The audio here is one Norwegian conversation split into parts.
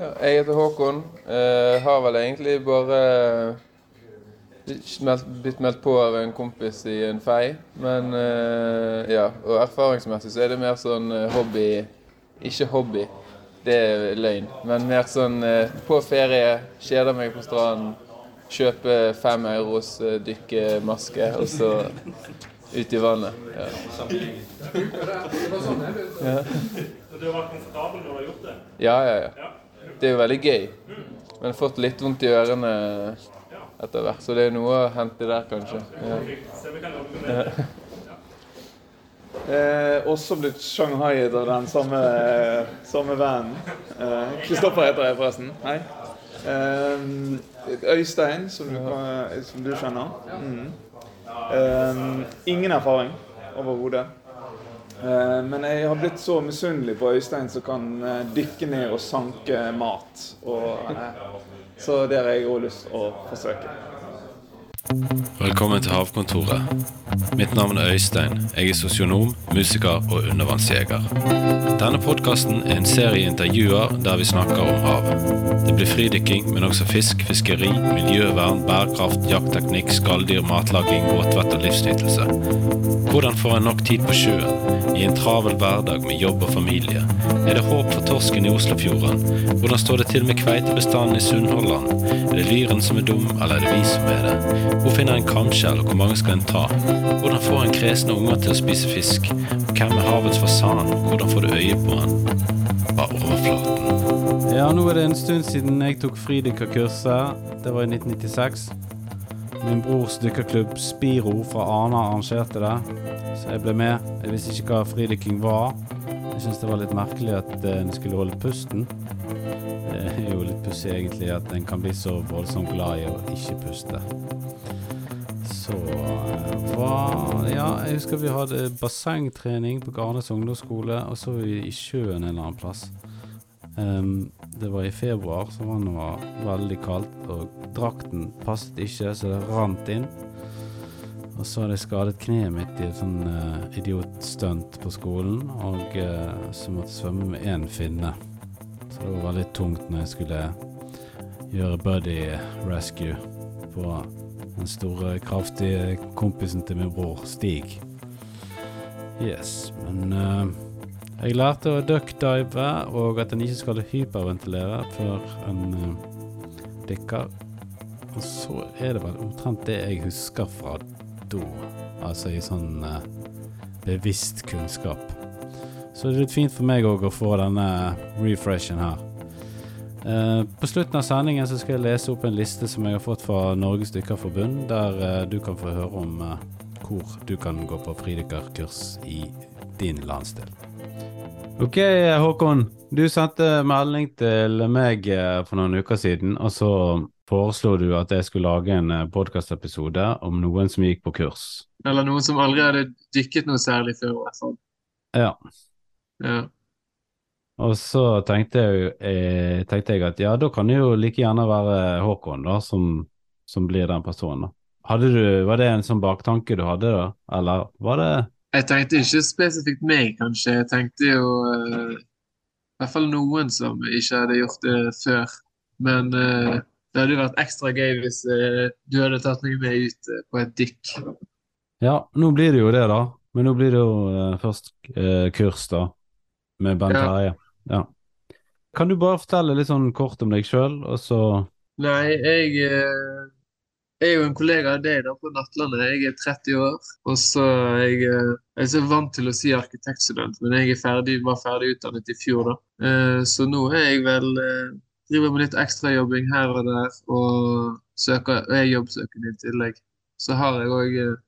Ja, jeg heter Håkon. Eh, har vel egentlig bare smelt, blitt meldt på av en kompis i en fei. Men eh, ja, og erfaringsmessig så er det mer sånn eh, hobby Ikke hobby, det er løgn. Men mer sånn eh, på ferie, kjeder meg på stranden, kjøpe fem euros eh, dykkemaske, og så ut i vannet. Ja. Ja. Du har vært komfortabel når du har gjort det? Ja, ja, ja. Det er jo veldig gøy. Men fått litt vondt i ørene etter hvert, så det er noe å hente der, kanskje. Ja. Eh, også blitt shanghaiet av den samme, samme vennen. Eh, Kristoffer heter jeg forresten. Hei. Eh, Øystein, som du, som du kjenner. Mm. Eh, ingen erfaring overhodet. Eh, men jeg har blitt så misunnelig på Øystein som kan eh, dykke ned og sanke mat. Og, eh, så det har jeg òg lyst til å forsøke. Velkommen til Havkontoret. Mitt navn er Øystein. Jeg er sosionom, musiker og undervannsjeger. Denne podkasten er en serie intervjuer der vi snakker om hav. Det blir fridykking, men også fisk, fiskeri, miljøvern, bærekraft, jaktteknikk, skalldyr, matlaging, båtvett og livsnytelse. Hvordan får en nok tid på sjøen i en travel hverdag med jobb og familie? Er det håp for torsken i Oslofjorden? Hvordan står det til med kveitebestanden i Sunnhordland? Er det lyren som er dum, eller er det vi som er det? Hvor finner en kamskjell, og hvor mange skal en ta? Hvordan får en kresne unger til å spise fisk? Og hvem er havets fasan? Hvordan får du øye på han? Bare overflaten. Ja, nå er det en stund siden jeg tok fridykkerkurset. Det var i 1996. Min brors dykkerklubb Spiro fra Arna arrangerte det, så jeg ble med. Jeg visste ikke hva fridykking var. Jeg syntes det var litt merkelig at eh, en skulle holde pusten. Det er jo litt pussig egentlig at en kan bli så voldsomt glad i å ikke puste. Så eh, hva Ja, jeg husker vi hadde bassengtrening på Garnes ungdomsskole, og så var vi i sjøen en eller annen plass. Ehm, det var i februar, så vannet var veldig kaldt, og drakten passet ikke, så det rant inn. Og så hadde jeg skadet kneet mitt i et sånn uh, idiotstunt på skolen, og uh, så måtte jeg svømme med én finne. Så det var veldig tungt når jeg skulle gjøre buddy rescue på den store, kraftige kompisen til min bror, Stig. Yes, men eh, jeg lærte å duckdive, og at en ikke skal hyperventilere før en uh, dykker. Og så er det vel omtrent det jeg husker fra da, altså i sånn uh, bevisst kunnskap. Så det er litt fint for meg òg å få denne refreshen her. Eh, på slutten av sendingen så skal jeg lese opp en liste som jeg har fått fra Norges Dykkerforbund, der eh, du kan få høre om eh, hvor du kan gå på fridykkerkurs i din landsdel. Ok, Håkon. Du sendte melding til meg eh, for noen uker siden, og så foreslo du at jeg skulle lage en eh, podkastepisode om noen som gikk på kurs. Eller noen som aldri hadde dykket noe særlig før, i hvert fall. Ja. Ja. Og så tenkte jeg, eh, tenkte jeg at ja, da kan det jo like gjerne være Håkon da, som, som blir den personen. da. Du, Var det en sånn baktanke du hadde, da? Eller var det Jeg tenkte ikke spesifikt meg, kanskje. Jeg tenkte jo uh, i hvert fall noen som ikke hadde gjort det før. Men uh, det hadde jo vært ekstra gøy hvis uh, du hadde tatt meg med ut på et dykk. Ja, nå blir det jo det, da. Men nå blir det jo først kurs, da. Med Bent Ja. Terje. Ja. Kan du bare fortelle litt sånn kort om deg sjøl, og så Nei, jeg eh, er jo en kollega av deg da på Nattlandet. Jeg er 30 år, og så er jeg, eh, jeg er så vant til å si arkitektstudent, men jeg er ferdig, var ferdig utdannet i fjor, da. Eh, Så nå er jeg vel eh, driver med litt ekstrajobbing her og der, og søker, er jobbsøkende i tillegg. Så har jeg òg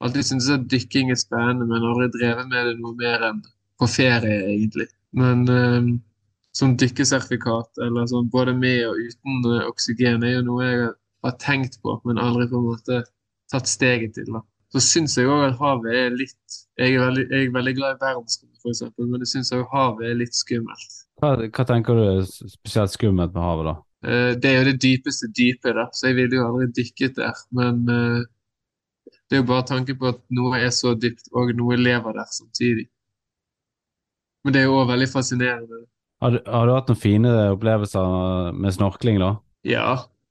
alltid syntes at dykking er spennende, men aldri drevet med det noe mer enn på ferie, egentlig. Men som dykkesertifikat, eller sånn både med og uten oksygen, er jo noe jeg har tenkt på, men aldri på en måte tatt steget til. da. Så syns jeg òg at havet er litt Jeg er veldig, jeg er veldig glad i verdensrommet, f.eks., men jeg syns òg havet er litt skummelt. hva, hva tenker du er spesielt skummelt med havet, da? Eh, Det er jo det dypeste dypet, da, så jeg ville jo aldri dykket der. Men eh, det er jo bare tanken på at noe er så dypt, og noe lever der samtidig. Men det er jo òg veldig fascinerende. Har du, har du hatt noen fine opplevelser med snorkling, da? Ja,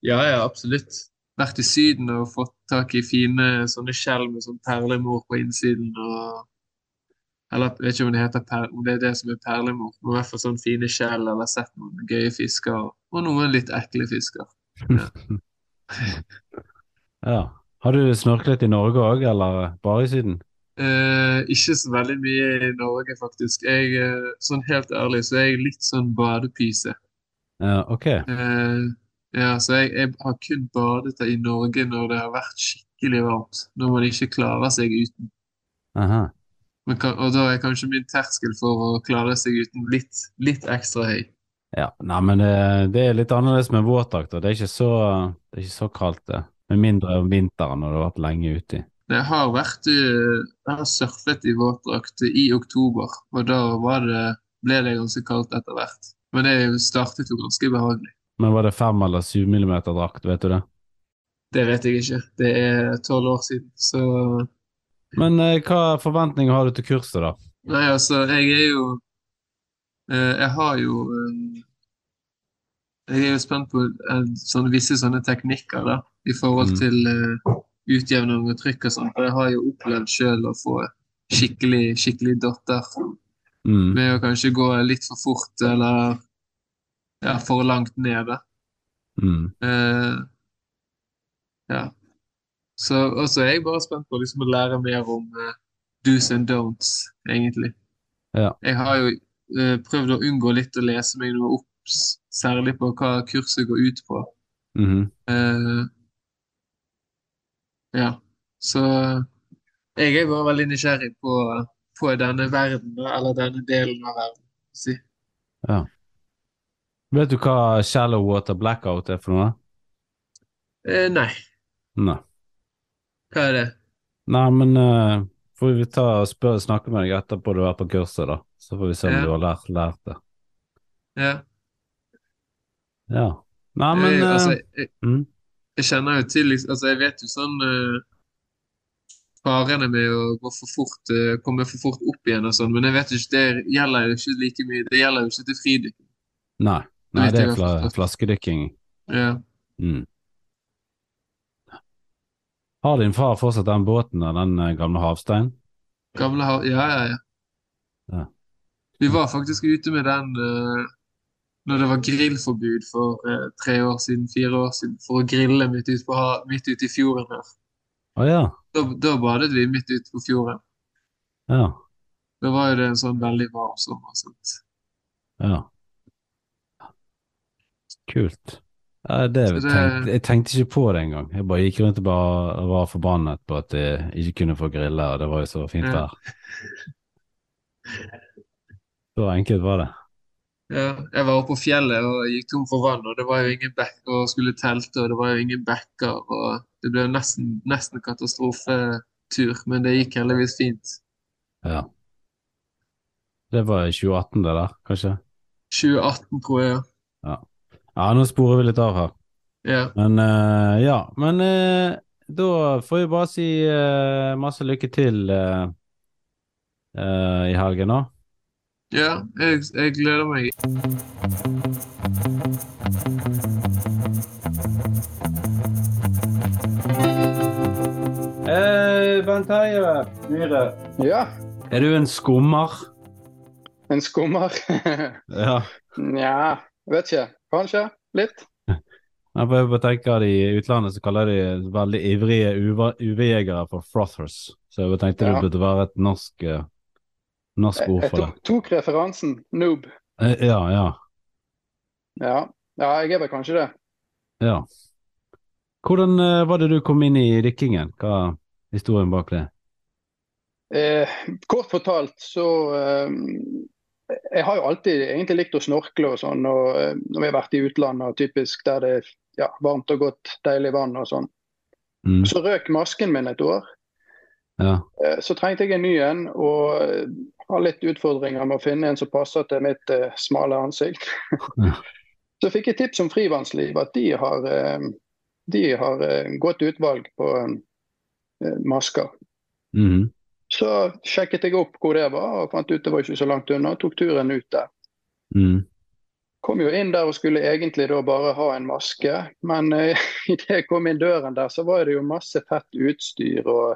ja, ja, absolutt. Vært i Syden og fått tak i fine sånne skjell med sånn perlemor på innsiden. og Eller jeg vet ikke om det, heter per, om det er det som er perlemor, men i hvert fall sånne fine skjell, eller sett noen gøye fisker, og noen litt ekle fisker. Ja. Har du snorklet i Norge òg, eller bare i Syden? Eh, ikke så veldig mye i Norge, faktisk. Jeg, eh, sånn helt ærlig, så er jeg litt sånn badepyse. Ja, ok. Eh, ja, så jeg, jeg har kun badet i Norge når det har vært skikkelig varmt. Når man ikke klarer seg uten. Aha. Men kan, og da er kanskje min terskel for å klare seg uten litt, litt ekstra høy. Ja, nei, men det, det er litt annerledes med våtdrakt, det er ikke så, det er ikke så kaldt, det. Med mindre om vinteren når du har vært lenge ute. Jeg har vært eh, Jeg har surfet i våtdrakt i oktober, og da var det, ble det ganske kaldt etter hvert. Men det startet jo ganske behagelig. Men var det fem eller syv millimeter drakt, vet du det? Det vet jeg ikke. Det er tolv år siden, så Men eh, hva forventninger har du til kurset, da? Nei, altså, jeg er jo eh, Jeg har jo eh, Jeg er jo spent på sånne, visse sånne teknikker, da, i forhold Mm. til eh, utjevning og trykk og sånn. For jeg har jo opplevd sjøl å få skikkelig, skikkelig dotter Mm. med å kanskje gå litt for fort eller ja, for langt nede. Mm. Uh, ja. Så også er jeg bare spent på liksom å lære mer om uh, do's and don'ts, egentlig. Ja. Jeg har jo uh, prøvd å unngå litt å lese meg noe opp, særlig på hva kurset går ut på. Mhm. Eh, ja, så jeg er bare veldig nysgjerrig på, på denne verden, eller denne delen av verden. Si. Vet du hva shallow water blackout er for noe? Eh, nei, Nei. hva er det? Nei, men uh, får vi ta og spør, snakke med deg etterpå du er på kurset, da. Så får vi se om Ja. du har lært, lært det. Ja. Ja. Nei, men jeg, eh, altså, jeg, mm. jeg kjenner jo til liksom, altså Jeg vet jo sånn uh, Farene med å gå for fort, uh, komme for fort opp igjen og sånn, men jeg vet jo ikke, det gjelder jo ikke like mye. Det gjelder jo ikke til fridykking. Nei. Nei, det er fla flaskedykking. Ja. Mm. Har din far fortsatt den båten av den eh, gamle Havstein? Gamle hav... Ja, ja, ja. Ja. Vi var faktisk ute med den uh, når det var grillforbud for uh, tre år siden, fire år siden, for å grille midt ute, ute i fjorden her. Å ja. Da, da badet vi midt ute på fjorden. Ja. Da var jo det en sånn veldig varm sommer. Sant? Ja. Kult. Ja, det, det- tenkte, jeg tenkte ikke på det engang. Jeg bare gikk rundt og bare var forbannet på at jeg ikke kunne få grille, og det var jo så fint Ja. vær. Så enkelt var det. Ja, jeg var oppe på fjellet og gikk tom for vann, og det var jo ingen bekk og skulle telte, og det var jo ingen bekker, og det ble nesten, nesten katastrofetur, men det gikk heldigvis fint. Ja. Det var i 2018 det der, kanskje? 2018, tror jeg. Ja, nå sporer vi litt av her. Ja. Men uh, ja, men uh, da får vi bare si uh, masse lykke til i helgen, da. Ja, jeg, jeg gleder meg. Eh, Bent Heie Myhre, Ja, er du en skummer? en skummer. Ja. Nja, vet ikke. Kanskje. Litt. Jeg bare tenker at I utlandet så kaller de veldig ivrige UV-jegere for frothers. Så jeg tenkte Ja. det burde være et norsk, eh, norsk ord for det. Jeg tok referansen. Noob. Eh, Ja, ja, Ja. ja, jeg er vel kanskje det. ja. Hvordan eh, var det du kom inn i dykkingen? Hva er historien bak det? Eh, kort fortalt så eh, Jeg har jo alltid egentlig likt å snorkle og sånn. og eh, Når vi har vært i utlandet, og typisk der det er ja, varmt og godt, deilig vann og sånn. Mm, Så røk masken min et år. ja. Eh, Så trengte jeg en ny en, og eh, har litt utfordringer med å finne en som passer til mitt eh, smale ansikt. Ja. Så fikk jeg tips om Frivannsliv, at de har, eh, de har godt utvalg på masker. Mhm. Så sjekket jeg opp hvor det var, og fant ut det var ikke så langt unna. og Tok turen ut der. Mm. kom jo inn der og skulle egentlig da bare ha en maske, men uh, idet jeg kom inn døren der, så var det jo masse fett utstyr og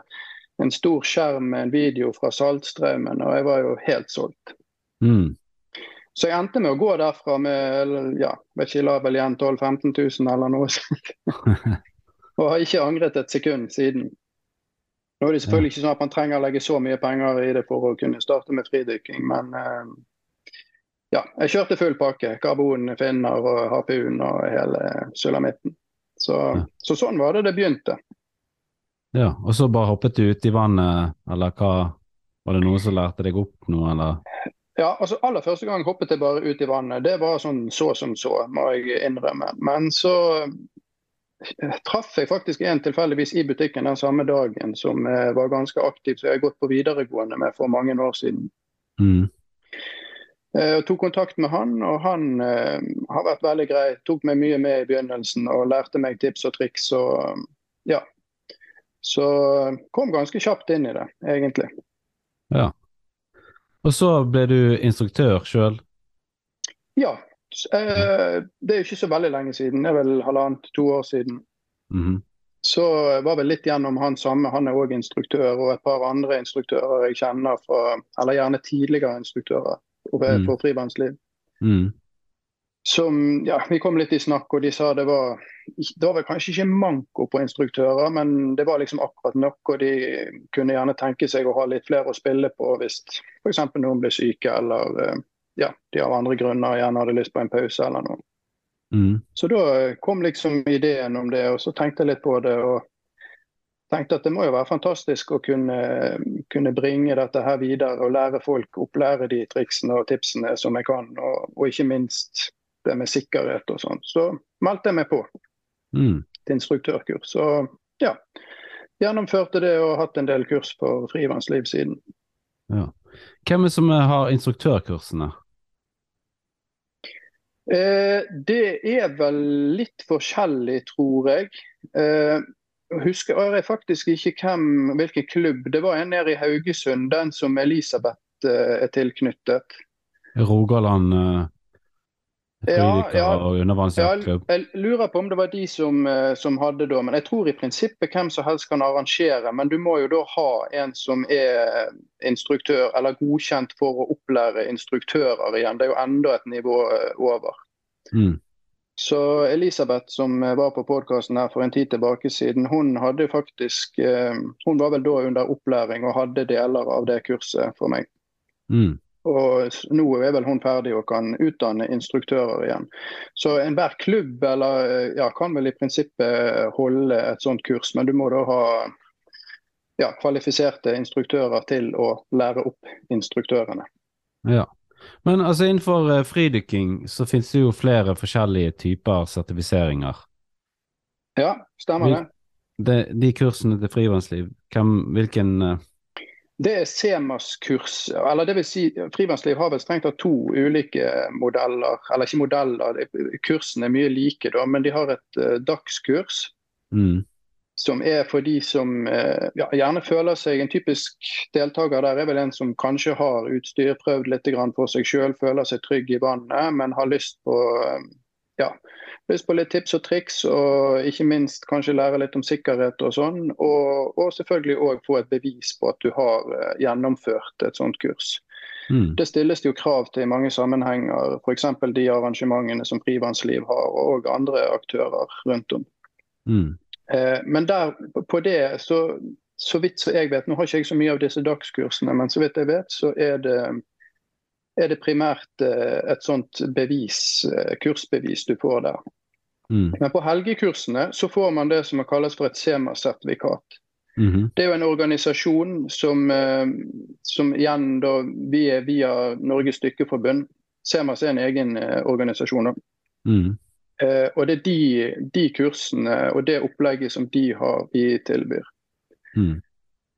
en stor skjerm med en video fra Saltstraumen, og jeg var jo helt solgt. Mm. Så jeg endte med å gå derfra med ja, vet ikke, la vel igjen 12 000-15 000 eller noe sånt. og har ikke angret et sekund siden. Nå er det selvfølgelig ikke sånn at man trenger å legge så mye penger i det for å kunne starte med fridykking, men uh, ja, jeg kjørte full pakke. Karbon, finner og harpun og hele sulamitten. Så, så sånn var det det begynte. Ja, og så bare hoppet du ut i vannet, eller hva? Var det noen som lærte deg opp noe, eller? Ja, altså Aller første gang hoppet jeg bare ut i vannet. Det var sånn så som så, må jeg innrømme. Men så eh, traff jeg faktisk en tilfeldigvis i butikken den samme dagen som eh, var ganske aktiv, så jeg har gått på videregående med for mange år siden. Mm. Jeg tok kontakt med han, og han eh, har vært veldig grei. Tok meg mye med i begynnelsen og lærte meg tips og triks. og ja. Så eh, kom ganske kjapt inn i det, egentlig. Ja. Og så ble du instruktør sjøl. Ja. Eh, det er jo ikke så veldig lenge siden, det er vel halvannet, to år siden. Mhm. Så var vel litt gjennom han samme, han er òg instruktør, og et par andre instruktører jeg kjenner fra, eller gjerne tidligere instruktører Mm. for frivannsliv. Mm. Som, ja, Vi kom litt i snakk, og de sa det var det var vel kanskje ikke manko på instruktører, men det var liksom akkurat nok. Og de kunne gjerne tenke seg å ha litt flere å spille på hvis f.eks. noen ble syke, eller eh, ja, de av andre grunner gjerne hadde lyst på en pause eller noe. Mm. Så da kom liksom ideen om det, og så tenkte jeg litt på det. og tenkte at det må jo være fantastisk å kunne, kunne bringe dette her videre og lære folk, opplære de triksene og tipsene som jeg kan. Og, og ikke minst det med sikkerhet og sånn. Så meldte jeg meg på Mm. til instruktørkurs. Og ja, gjennomførte det og hatt en del kurs for frivannsliv siden. Ja. Hvem er det som har instruktørkursene? Eh, det er vel litt forskjellig, tror jeg. Eh, husker jeg faktisk ikke hvem, hvilken klubb. Det var en nede i Haugesund, den som Elisabeth eh, er tilknyttet. Rogaland eh, Ja, ja. Jeg lurer på om det var de som, eh, som hadde da, men jeg tror i prinsippet hvem som helst kan arrangere. Men du må jo da ha en som er instruktør, eller godkjent for å opplære instruktører igjen. Det er jo enda et nivå eh, over. Mm. Så Elisabeth som eh, var på podkasten her for en tid tilbake siden, hun hadde faktisk Hun var vel da under opplæring og hadde deler av det kurset for meg. Mm. Og nå er vel hun ferdig og kan utdanne instruktører igjen. Så enhver klubb eller, eh, ja, kan vel i prinsippet holde et sånt kurs, men du må da ha ja, kvalifiserte instruktører til å lære opp instruktørene. Ja. Men altså innenfor eh, fridykking så finnes det jo flere forskjellige typer sertifiseringer. Ja, stemmer det. De, de kursene til frivannsliv, hvilken eh, Det er CEMAS-kurs. eller det vil si, Frivannsliv har vel strengt tatt to ulike modeller. Eller ikke modeller, kursene er mye like, da, men de har et uh, dagskurs. mm, som er for de som eh, ja, gjerne føler seg En typisk deltaker der er vel en som kanskje har utstyr, prøvd litt på for seg sjøl, føler seg trygg i vannet, men har lyst på eh, ja, lyst på litt tips og triks, og ikke minst kanskje lære litt om sikkerhet og sånn. Og, og selvfølgelig òg få et bevis på at du har eh, gjennomført et sånt kurs. mm, Det stilles jo krav til i mange sammenhenger, f.eks. de arrangementene som Frivannsliv har, og andre aktører rundt om. mm, Eh, Men der, på det, så, så vidt så jeg vet, nå har ikke jeg så mye av disse dagskursene, men så vidt jeg vet, så er det, er det primært eh, et sånt bevis, eh, kursbevis du får der. mm, Men på helgekursene så får man det som kalles for et SEMA-sertifikat. mhm, Det er jo en organisasjon som, eh, som igjen da vi er via Norges Dykkerforbund. SEMAS er en egen organisasjon. da. mm, Eh, og det er de, de kursene og det opplegget som de har vi tilbyr. mm,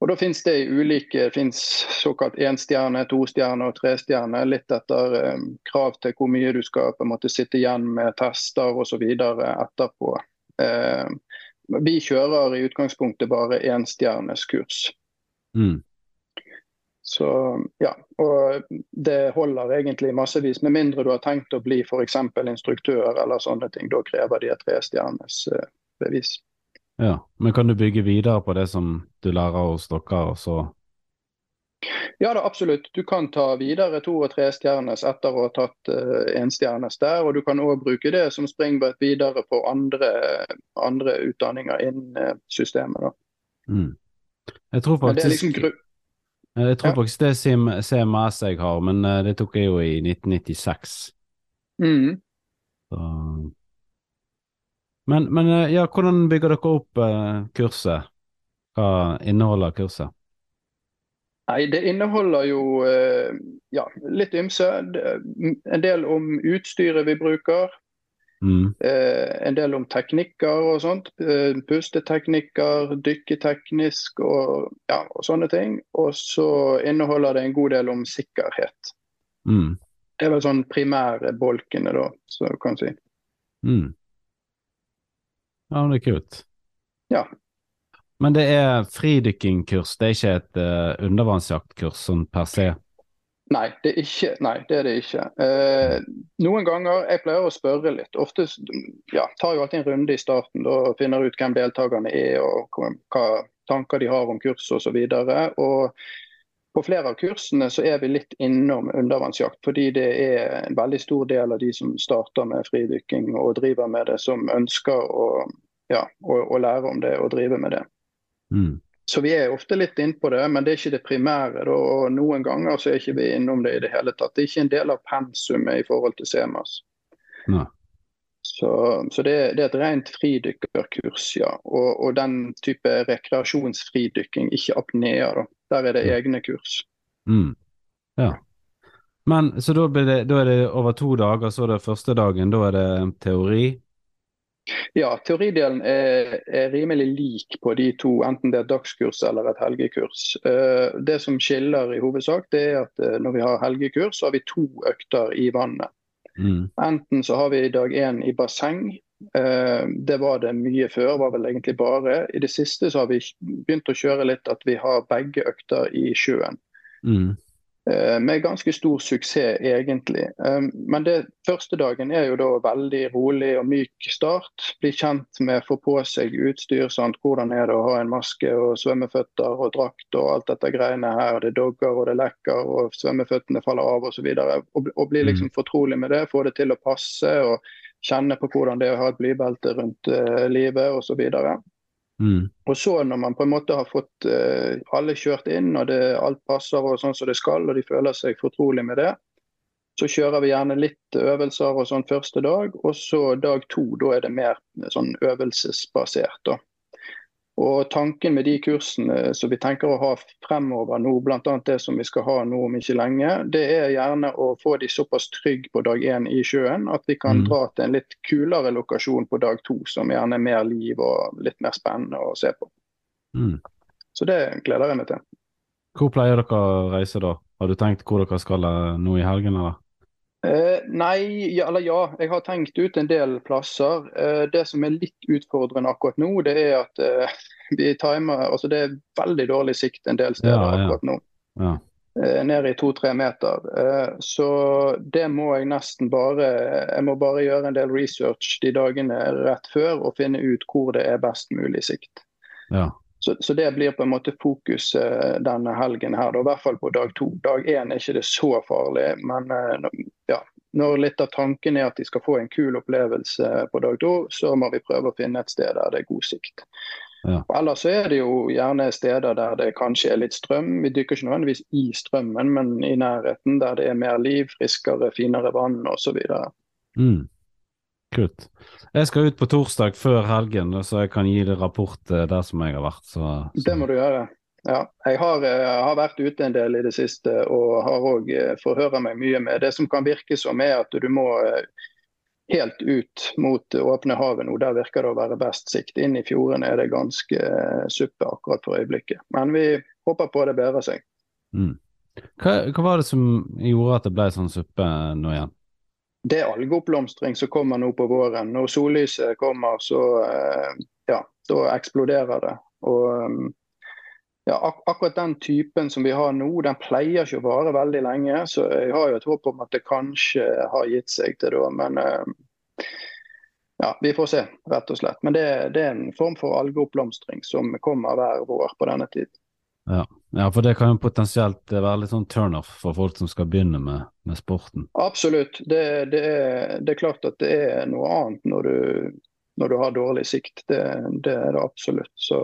Og Da finnes det ulike, det finnes såkalt énstjerne, tostjerne og trestjerne. Litt etter um, krav til hvor mye du skal på en måte sitte igjen med tester osv. etterpå. Uh, vi kjører i utgangspunktet bare énstjerneskurs. mm. Så ja, og det holder egentlig massevis, med mindre du har tenkt å bli f.eks. instruktør eller sånne ting. Da krever de et trestjernes eh, bevis. Ja, Men kan du bygge videre på det som du lærer hos dere, og så Ja da, absolutt. Du kan ta videre to- og trestjerners etter å ha tatt uh, enstjernes der. Og du kan òg bruke det som springbrett videre på andre, andre utdanninger innen uh, systemet. mm. Jeg tror Men det faktisk liksom gru Jeg tror Ja. faktisk det er CMS jeg har, men uh, det tok jeg jo i 1996. mm. Så. Men, men eh, ja, hvordan bygger dere opp eh, kurset? Hva inneholder kurset? Nei, det inneholder jo eh, ja, litt ymse. En del om utstyret vi bruker. Mm. En del om teknikker og sånt. Pusteteknikker, dykketeknisk og, ja, og sånne ting. Og så inneholder det en god del om sikkerhet. Mm. Det er vel sånn primære bolkene, da, så du kan si. Mm. Ja, det er kult. Ja. Men det er fridykkingkurs, det er ikke et uh, undervannsjaktkurs sånn per se? Nei, det ikke, nei, det er det ikke. Eh, noen ganger jeg pleier å spørre litt. Ofte ja, tar jo alltid en runde i starten og finner ut hvem deltakerne er og hva tanker de har om kurset osv. På flere av kursene så er vi litt innom undervannsjakt, fordi det er en veldig stor del av de som starter med fridykking og driver med det, som ønsker å, ja, og, og lære om det og drive med det. Mm. Så vi er ofte litt innpå det, men det er ikke det primære. Da, og Noen ganger så er ikke vi innom det i det hele tatt. Det er ikke en del av pensumet i forhold til CEMAS. Nei. Så, så det, det er et rent fridykkerkurs, ja. Og, og den type rekreasjonsfridykking, ikke apnea. Da. Der er det egne kurs. Mm. Ja. Men så da, blir det, da er det over to dager, så er det første dagen, da er det teori? Ja, teoridelen er, er rimelig lik på de to, enten det er et dagskurs eller et helgekurs. Eh, Det som skiller i hovedsak, det er at eh, når vi har helgekurs, så har vi to økter i vannet. Mm. Enten så har vi dag én i basseng. Eh, Det var det mye før, var vel egentlig bare. I det siste så har vi begynt å kjøre litt at vi har begge økter i sjøen. Mm. Eh, Med ganske stor suksess, egentlig. Eh, Men det første dagen er jo da veldig rolig og myk start. Bli kjent med få på seg utstyr. Sant? Hvordan er det å ha en maske og svømmeføtter og drakt og alt dette greiene her. Det dogger og det lekker og svømmeføttene faller av osv. Og, og bli liksom fortrolig med det. Få det til å passe og kjenne på hvordan det er å ha et blybelte rundt uh, livet osv. Mm. Og så når man på en måte har fått uh, alle kjørt inn, og det, alt passer og sånn som det skal, og de føler seg fortrolig med det, så kjører vi gjerne litt øvelser og sånn første dag. Og så dag to, da er det mer sånn øvelsesbasert. da. Og tanken med de kursene som vi tenker å ha fremover nå, bl.a. det som vi skal ha nå om ikke lenge, det er gjerne å få de såpass trygge på dag én i sjøen at vi kan Mm. dra til en litt kulere lokasjon på dag to, som gjerne er mer liv og litt mer spennende å se på. Mm. Så det gleder jeg meg til. Hvor pleier dere å reise da? Har du tenkt hvor dere skal eh, nå i helgen, eller? Eh, nei, ja, eller ja. Jeg har tenkt ut en del plasser. Eh, det som er litt utfordrende akkurat nå, det er at eh, vi timer Altså det er veldig dårlig sikt en del steder Ja, ja. akkurat nå. Ja. Eh, ned i to-tre meter. Eh, så det må jeg nesten bare Jeg må bare gjøre en del research de dagene rett før og finne ut hvor det er best mulig sikt. ja. Så, så det blir på en måte fokus eh, denne helgen her, da, i hvert fall på dag to. Dag én er ikke det så farlig, men eh, ja, når litt av tanken er at de skal få en kul opplevelse på dag to, så må vi prøve å finne et sted der det er god sikt. Ja. Ellers er det jo gjerne steder der det kanskje er litt strøm. Vi dykker ikke nødvendigvis i strømmen, men i nærheten der det er mer liv, friskere, finere vann osv. Mm. Kult. Jeg skal ut på torsdag før helgen, så jeg kan gi deg rapport eh, der som jeg har vært. Så, så. Det må du gjøre. Ja, jeg har, eh, har vært ute en del i det siste og har òg forhørt meg mye med det som kan virke som er at du må eh, helt ut mot åpne havet nå. Der virker det å være best sikt. Inn i fjordene er det ganske eh, suppe akkurat for øyeblikket. Men vi håper på det bedrer seg. Mm. Hva, hva var det som gjorde at det ble sånn suppe nå igjen? Det er algeoppblomstring som kommer nå på våren. Når sollyset kommer, så eh, ja, da eksploderer det. Og um, ja, ak akkurat den typen som vi har nå, den pleier ikke å vare veldig lenge. Så jeg har jo et håp om at det kanskje har gitt seg til da. Men eh, ja, vi får se, rett og slett. Men det, det er en form for algeoppblomstring som kommer hver vår på denne tiden. Ja. ja, for det kan jo potensielt være litt sånn turnoff for folk som skal begynne med, med sporten. Absolutt. Det, det, er, det, er, klart at det er noe annet når du, når du har dårlig sikt. Det, det, er det absolutt. Så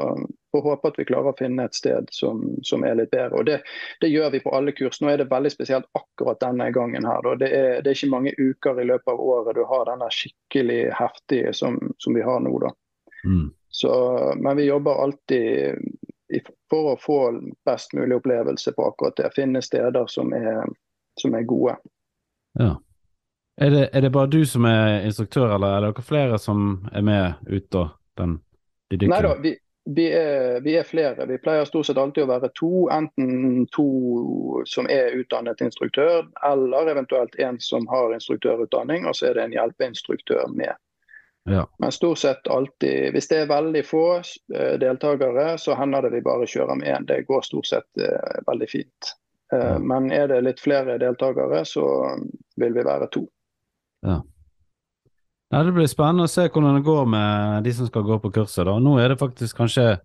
får håpe at vi klarer å finne et sted som, som er litt bedre. Og det, gjør vi på alle kurs. Nå er det veldig spesielt akkurat denne gangen her. Det er, det, er, ikke mange uker i løpet av året du har denne skikkelig heftige som, som vi har nå. da. Mm. Så, men vi jobber alltid for å få best mulig opplevelse på akkurat det. Finne steder som er, som er gode. Ja. Er det, er det, bare du som er instruktør, eller er det dere flere som er med ute? Den, de Nei da, vi, vi, er, vi, er, flere. Vi pleier stort sett alltid å være to. Enten to som er utdannet instruktør, eller eventuelt en som har instruktørutdanning, og så er det en hjelpeinstruktør med. Ja. Men stort sett alltid Hvis det er veldig få uh, deltakere, så hender det vi bare kjører med én. Det går stort sett uh, veldig fint. Uh, ja. Men er det litt flere deltakere, så vil vi være to. Ja. Nei, Det blir spennende å se hvordan det går med de som skal gå på kurset. da. Nå er det faktisk kanskje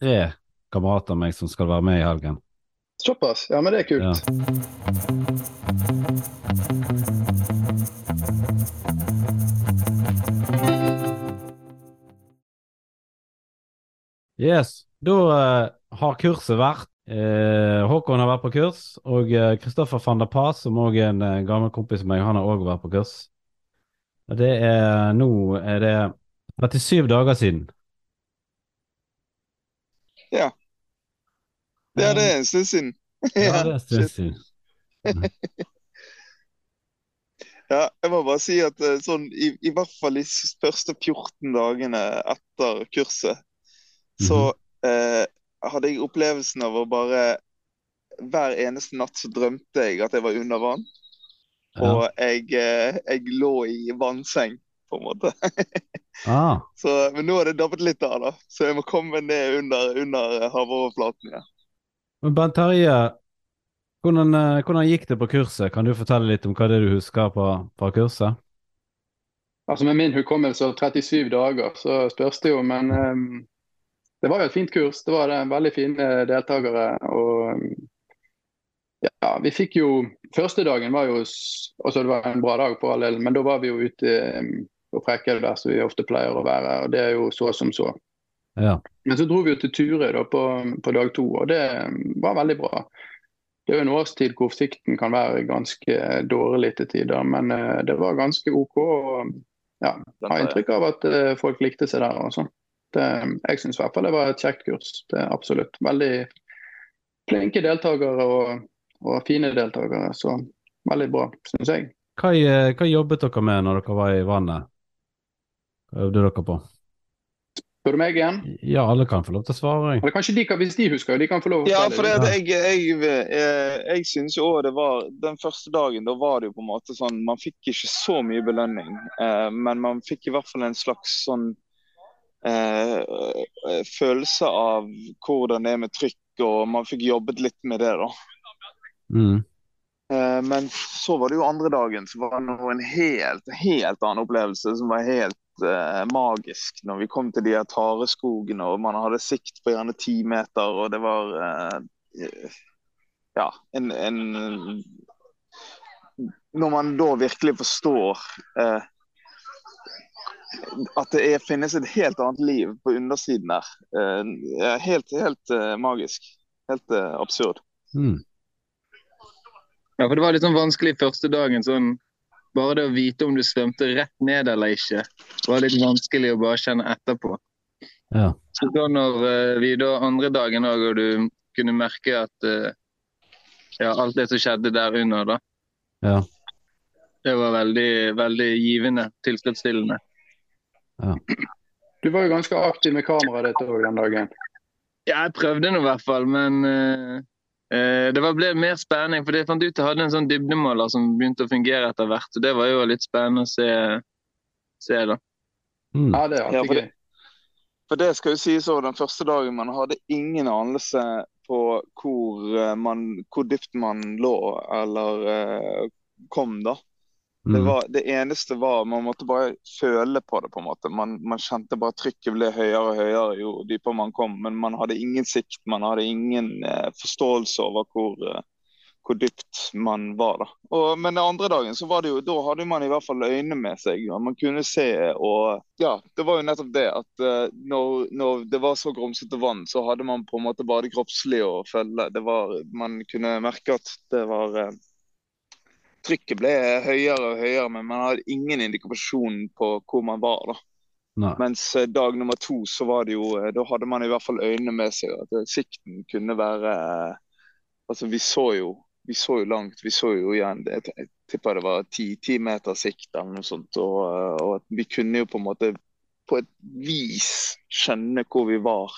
tre kamerater av meg som skal være med i helgen. Såpass? Ja, men det er kult. Ja. Yes, da uh, har kurset vært. Uh, Håkon har vært på kurs, og Kristoffer uh, van der Pas, som òg er en gammel kompis av meg, han har òg vært på kurs. Og det er nå er det 37 dager siden. Ja. Det er det en stund siden. ja, det er en stund siden. ja, jeg må bare si at sånn, i, i hvert fall de første 14 dagene etter kurset, så mhm. eh, hadde jeg opplevelsen av å bare Hver eneste natt så drømte jeg at jeg var under vann. Ja. Og jeg, eh, jeg, lå i vannseng, på en måte. ah. så, men nå har det dabbet litt av, da. Så jeg må komme ned under, under havoverflaten. Ja. Men Bent Terje, hvordan, eh, hvordan, gikk det på kurset? Kan du fortelle litt om hva det er du husker på, på kurset? Altså Med min hukommelse av 37 dager, så spørs det jo. Men um, det var jo et fint kurs. Det var veldig fine deltakere. og ja, vi fikk jo Første dagen var jo også Det var en bra dag på all del, men da var vi jo ute på Prekkel der som vi ofte pleier å være. og Det er jo så som så. Ja. Men så dro vi jo til Ture da på, på, dag to, og det var veldig bra. Det er jo en årstid hvor sikten kan være ganske dårlig til tider, men eh, det var ganske OK. og ja, har inntrykk av at eh, folk likte seg der. og sånn. Det, jeg syns i hvert fall det var et kjekt kurs. Det er absolutt. Veldig flinke deltakere og, og fine deltakere. Så veldig bra, syns jeg. Hva, eh, hva, jobbet dere med når dere var i vannet? Hva øvde dere på? Spør du meg igjen? Ja, alle kan få lov til å svare. Eller kanskje de, hvis de husker, de kan få lov til å Ja, for det, jeg, jeg, jeg, eh, jeg syns jo òg det var Den første dagen, da var det jo på en måte sånn Man fikk ikke så mye belønning, eh, men man fikk i hvert fall en slags sånn Eh, eh, følelse av hvordan det er med trykk, og man fikk jobbet litt med det. da. Mm. Eh, men så var det jo andre dagen, så var det en helt, helt annen opplevelse som var helt eh, magisk. Når vi kom til de her tareskogene, og man hadde sikt på gjerne ti meter, og det var eh, Ja, en, en, Når man da virkelig forstår eh, at det er, finnes et helt annet liv på undersiden der. Uh, helt helt uh, magisk. Helt uh, absurd. Mm. Ja, for Det var litt sånn vanskelig første dagen. sånn Bare det å vite om du svømte rett ned eller ikke, var litt vanskelig å bare kjenne etterpå. Ja. Så da når vi da andre dagen òg, og du kunne merke at ja, alt det som skjedde der under, da. Ja. Det var veldig, veldig givende, tilfredsstillende. Ja. Du var jo ganske aktiv med kameraet ditt òg den dagen. Ja, jeg prøvde nå i hvert fall, men uh, uh, det var, ble mer spenning. For jeg fant ut at jeg hadde en sånn dybdemåler som begynte å fungere etter hvert. og Det var jo litt spennende å se, se da. Mm. Ja, det er alltid ja, for, det, for det skal jo sies over den første dagen man hadde ingen anelse på hvor, eh, man, hvor dypt man lå eller kom, da. Det, Mm. var, det eneste var Man måtte bare føle på det, på en måte. Man, man kjente bare trykket ble høyere og høyere jo dypere man kom. Men man hadde ingen sikt, man hadde ingen eh, forståelse over hvor, eh, hvor dypt man var. da. Og, men den andre dagen så var det jo, da hadde man i hvert fall øynene med seg. Ja. Man kunne se og Ja, det var jo nettopp det at eh, når, når det var så grumsete vann, så hadde man på en måte bare det kroppslige å følge. Det var, man kunne merke at det var eh, Trykket ble høyere og høyere, men man hadde ingen indikasjon på hvor man var. da. Nei. Mens eh, dag nummer to så var det jo eh, Da hadde man i hvert fall øynene med seg. At eh, sikten kunne være Altså, vi så jo vi så jo langt. Vi så jo igjen Jeg, jeg tipper det var ti, ti meter sikt eller noe sånt. Og, og at vi kunne jo på en måte på et vis skjønne hvor vi var.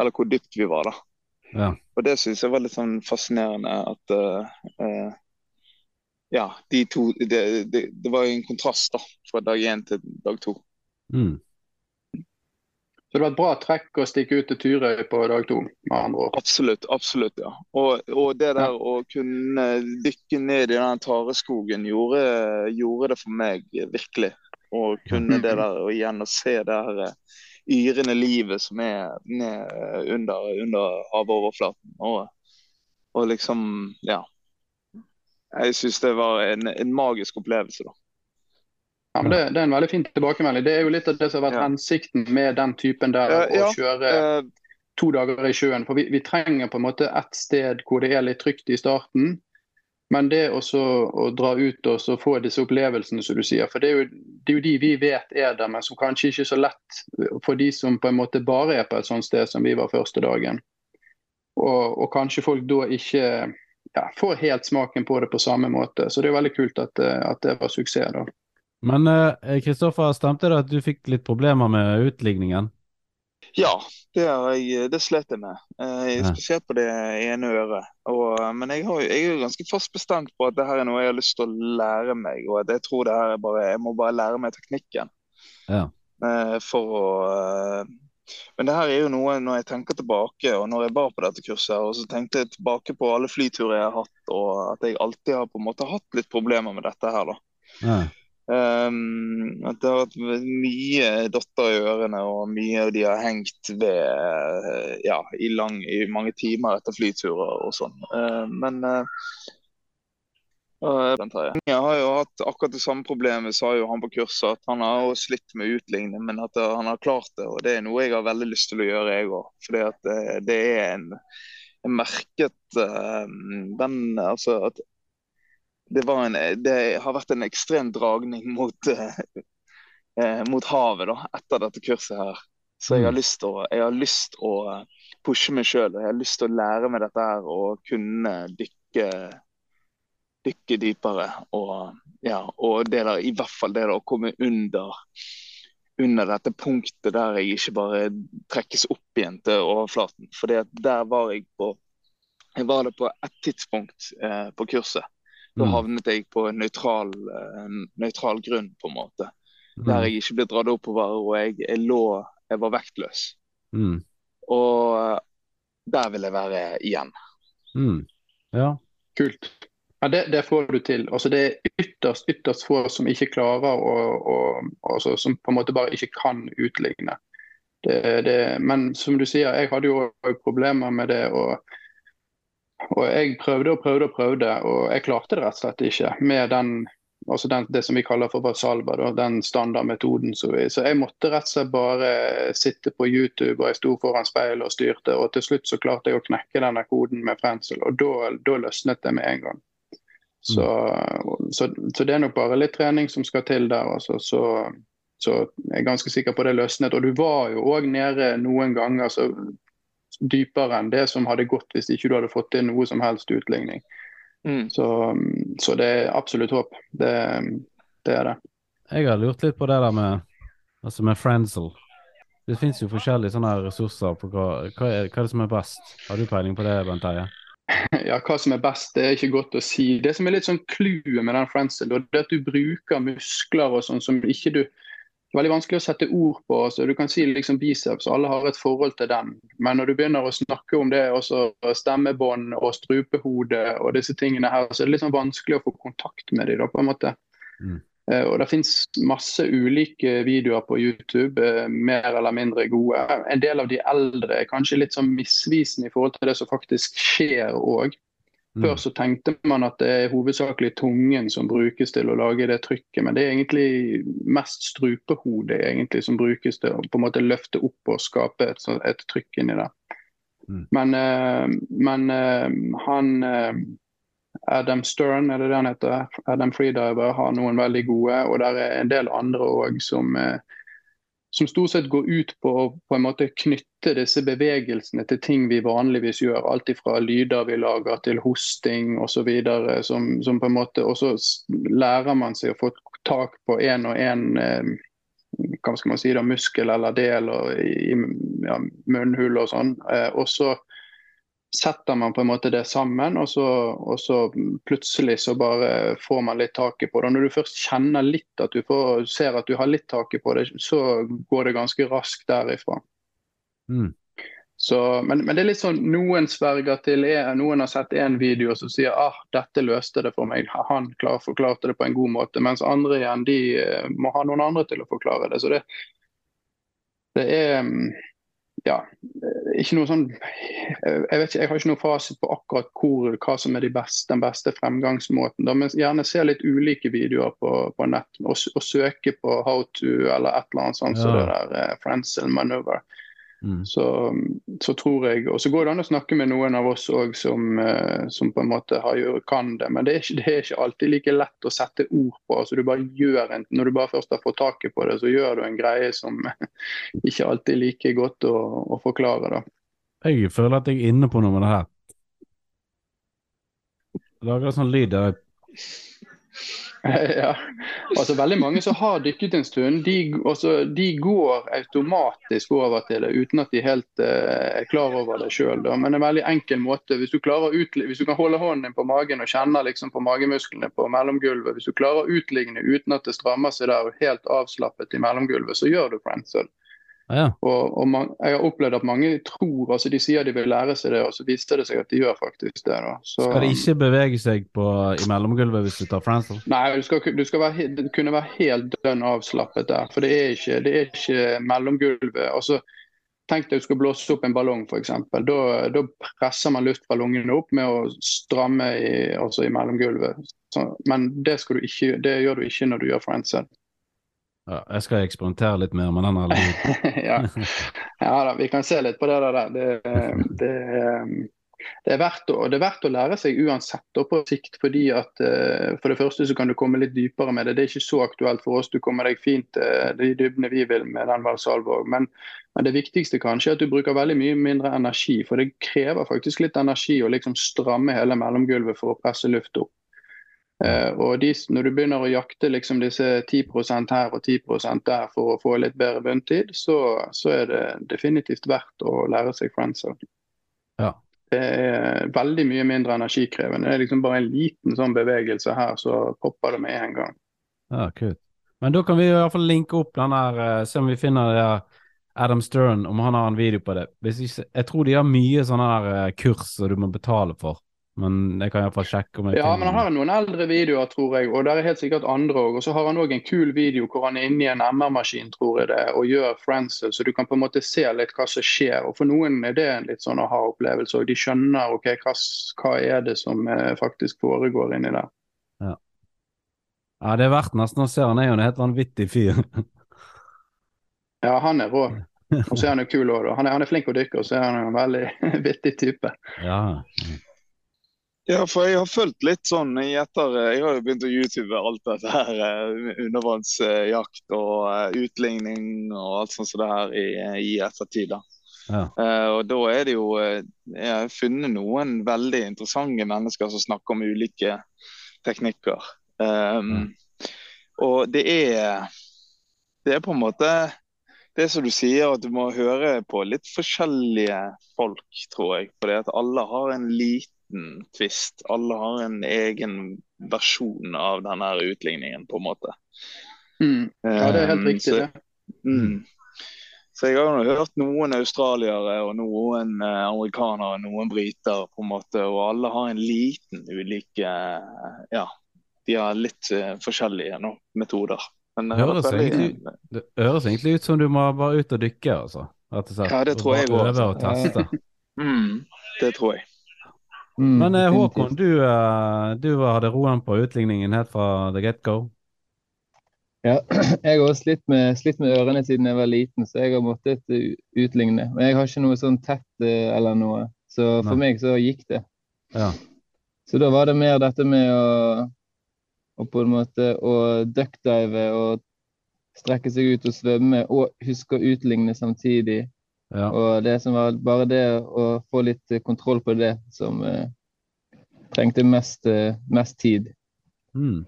Eller hvor dypt vi var, da. Ja. Og det syns jeg var litt sånn fascinerende at uh, eh, Ja, de to det, det, det var jo en kontrast da, fra dag én til dag to. Mm. Så det var et bra trekk å stikke ut til Turøy på dag to, med andre år. Absolutt, absolutt, ja. Og, og det der å kunne dykke ned i den tareskogen gjorde, gjorde det for meg virkelig. Å kunne det der og igjen å se det her eh, yrende livet som er ned under, under havoverflaten. Og, og liksom, ja. Jeg syns det var en, en magisk opplevelse, da. Ja, men det, det er en veldig fin tilbakemelding. Det er jo litt av det som har vært Ja. hensikten med den typen der, Ja, ja. å kjøre Eh, to dager i sjøen. For vi, vi trenger på en måte et sted hvor det er litt trygt i starten. Men det også å dra ut og få disse opplevelsene, som du sier. For det er, jo, det er jo de vi vet er der, men som kanskje ikke er så lett for de som på en måte bare er på et sånt sted som vi var første dagen. Og, og kanskje folk da ikke ja, får helt smaken på det på samme måte. Så det er veldig kult at, eh, at det var suksess. da. Men eh, Kristoffer, stemte det at du fikk litt problemer med utligningen? Ja, det, jeg, det slet jeg med. Eh, spesielt på det ene øret. Og, men jeg, har, jeg er ganske fast bestemt på at det her er noe jeg har lyst til å lære meg. Og at jeg tror det her er bare Jeg må bare lære meg teknikken. Ja. Eh, for å eh, Men det her er jo noe når jeg tenker tilbake, og når jeg var på dette kurset, og så tenkte jeg tilbake på alle flyturer jeg har hatt, og at jeg alltid har på en måte hatt litt problemer med dette her, da. Ja. Um, at det har vært mye dotter i ørene, og mye de har hengt ved ja, i, lang, i mange timer etter flyturer og sånn. Uh, men uh, jeg har jo hatt akkurat det samme problemet, sa jo han på kurset. At han har slitt med utligning, men at han har klart det. Og det er noe jeg har veldig lyst til å gjøre, jeg òg. Fordi at det, det er en Jeg merket eh, den Altså at det, var en, det har vært en ekstrem dragning mot, eh, eh, mot havet da, etter dette kurset her. Så jeg har lyst til å, jeg har lyst å pushe meg sjøl. Jeg har lyst til å lære meg dette her og kunne dykke, dykke dypere. Og, ja, og det der, i hvert fall det der å komme under, under dette punktet der jeg ikke bare trekkes opp igjen til overflaten. For der var jeg på Jeg var det på ett tidspunkt eh, på kurset. Da Mm. havnet jeg på en nøytral, eh, nøytral grunn, på en måte. Mm. Der jeg ikke ble dratt oppover, og jeg, jeg lå Jeg var vektløs. Mm. Og eh, der vil jeg være igjen. Mm. Ja. Kult. Ja, det, det får du til. Altså, det er ytterst ytterst få som ikke klarer å altså, Som på en måte bare ikke kan utligne. Det, det, men som du sier, jeg hadde jo problemer med det. Og, og jeg prøvde og prøvde og prøvde, og jeg klarte det rett og slett ikke. Med den, altså den, det som vi kaller for Vasalva, den standardmetoden. Så, vi, så jeg måtte rett og slett bare sitte på YouTube, og jeg sto foran speilet og styrte. Og til slutt så klarte jeg å knekke denne koden med pensel, og da løsnet det med en gang. Så, så, så det er nok bare litt trening som skal til der. Altså, så, så jeg er ganske sikker på det løsnet. Og du var jo òg nede noen ganger så dypere enn det som hadde gått hvis ikke du hadde fått til noe som helst utligning. Mm. Så, så det er absolutt håp. Det, det er det. Jeg har lurt litt på det der med Altså med Frenzel. Det finnes jo forskjellige sånne ressurser på hva, hva, er, hva er det som er best. Har du peiling på det, Bent Terje? Ja, Hva som er best, det er ikke godt å si. Det som er litt sånn clouet med den friendsel, det er at du bruker muskler og sånn som ikke du veldig vanskelig å sette ord på. så Du kan si liksom biceps, alle har et forhold til den. Men når du begynner å snakke om det, også stemmebånd og strupehode og disse tingene her, så er det litt sånn vanskelig å få kontakt med dem, da, på en måte. Mm. Eh, Og Det finnes masse ulike videoer på YouTube, eh, mer eller mindre gode. En del av de eldre er kanskje litt sånn misvisende i forhold til det som faktisk skjer òg. Før så tenkte man at det er hovedsakelig tungen som brukes til å lage det trykket, men det er egentlig mest strupehodet egentlig som brukes til å på en måte løfte opp og skape et, så- et trykk inni der. Mm. Men, eh, men han Adam Stern, er det det han heter? Adam Freediver har noen veldig gode, og der er en del andre òg som, eh, som stort sett går ut på å på en måte knytte disse bevegelsene til ting vi vanligvis gjør. Alt fra lyder vi lager til hosting osv. Som, som på en måte Og så lærer man seg å få tak på en og en eh, hva skal man si da, muskel eller del og i, ja, munnhull og sånn. Eh, og så setter man på en måte det sammen, og så, og så plutselig så bare får man litt taket på det. Og når du først kjenner litt at du får, ser at du har litt taket på det, så går det ganske raskt derifra. Mm. Så, men, men det er litt sånn, noen sverger til en, Noen har sett en video som sier ah, dette løste det for meg. Han klar, forklarte det på en god måte. Mens andre igjen de eh, må ha noen andre til å forklare det. Så det, det er mm, ja, eh, ikke noe sånn jeg, vet ikke, jeg har ikke noe fasit på akkurat hvor, hva som er de beste, den beste fremgangsmåten. Da, men gjerne se litt ulike videoer på, på nett og, og søke på how to eller et eller annet sånt. Så det der eh, Frenzel maneuver. Mm. Så, så tror jeg, og så går det an å snakke med noen av oss òg som, eh, som på en måte har, kan det. Men det er, ikke, det er ikke alltid like lett å sette ord på. altså du bare gjør en, Når du bare først har fått taket på det, så gjør du en greie som ikke alltid er like godt å, å forklare. da. Jeg føler at jeg er inne på noe med det her. Lager en sånn lyd der ja. altså Veldig mange som har dykket en stund, de, altså, de går automatisk over til det uten at de helt uh, er klar over det sjøl. Men en veldig enkel måte. Hvis du, utli hvis du kan holde hånden din på magen og kjenne liksom, på magemusklene på mellomgulvet, hvis du klarer å utligne uten at det strammer seg der og helt avslappet i mellomgulvet, så gjør du Frenzel. Ja, ja. Og, og man, jeg har opplevd at mange tror, altså de sier de vil lære seg det, og så viser det seg at de gjør faktisk det. da. Så, Skal det ikke bevege seg på, i mellomgulvet hvis du tar Fransel? Nei, du skal, du skal være, kunne være helt dønn avslappet der. For det er ikke, det er ikke mellomgulvet. Altså, tenk deg du skal blåse opp en ballong, f.eks. Da, da presser man luftballongene opp med å stramme i, altså i mellomgulvet. Så, men det, skal du ikke, det gjør du ikke når du gjør friendset. Ja, jeg skal eksperimentere litt mer med den ja. ja da, vi kan se litt på det der. Det, det, det, er verdt å, det er verdt å lære seg uansett da, på sikt. fordi at eh, For det første så kan du komme litt dypere med det. Det er ikke så aktuelt for oss. Du kommer deg fint eh, de dybdene vi vil med den Valsalvåg. Men, men det viktigste kanskje er at du bruker veldig mye mindre energi. For det krever faktisk litt energi å liksom stramme hele mellomgulvet for å presse luft opp. Eh, og de, Når du begynner å jakte liksom disse 10% her og 10% der for å få litt bedre bunntid, så, så er det definitivt verdt å lære seg friendzone. Ja. Det er veldig mye mindre energikrevende. Det er liksom bare en liten sånn bevegelse her, så popper det med en gang. Ja, kult. Men da kan vi i hvert fall linke opp den der, eh, se om vi finner det Adam Stern, om han har en video på det. Jeg tror de har mye sånne der eh, kurs som du må betale for, men jeg kan iallfall sjekke om jeg Ja, men han har noen eldre videoer, tror jeg, og der er helt sikkert andre òg. Og så har han òg en kul video hvor han er inne i en MR-maskin, tror jeg det, og gjør Frances. så du kan på en måte se litt hva som skjer. Og For noen er det en litt sånn aha-opplevelse, og de skjønner ok, hva, hva er det som eh, faktisk foregår inni der. Ja, det er verdt nesten å se. Han er jo en helt vanvittig fyr. Ja, han er rå. Og så er han jo kul òg, da. Han er, han er flink å dykke, og så er han en veldig vittig type. ja. Ja, for jeg har fulgt litt sånn i etter Jeg har jo begynt å YouTube alt dette her. eh, Undervannsjakt og eh, utligning og alt sånt som det her i, i ettertid. da. Ja. Uh, og da er det jo eh, Jeg har funnet noen veldig interessante mennesker som snakker om ulike teknikker. Um, Og det er Det er på en måte det som du sier, at du må høre på litt forskjellige folk, tror jeg. Fordi at alle har en liten twist. Alle har en egen versjon av denne utligningen, på en måte. Mm. Ja, det er helt Um, riktig. så- det. Mm. Så jeg har jo hørt noen australiere og noen amerikanere amerikanere, noen briter, på en måte, og alle har en liten ulik eh, Ja, de har litt eh, forskjellige no, metoder. Men Det det høres, veldig- egentlig, det høres egentlig ut som du må bare ut og dykke, altså. Rett og slett. Ja, det tror jeg òg. Øve og teste. Mm, det tror jeg. Mm, Men eh. Håkon, du, eh, du hadde roen på utligningen helt fra the get-go. Ja, jeg har slitt med, slitt med ørene siden jeg var liten, så jeg har måttet uh, utligne. Men jeg har ikke noe sånn tett uh, eller noe, så for Nei. meg så gikk det. Ja. Så da var det mer dette med å, å på en måte å duckdive og strekke seg ut og svømme, og huske å utligne samtidig. Ja. Og det som var bare det å få litt uh, kontroll på det som eh, trengte mest, eh, mest tid. Mm.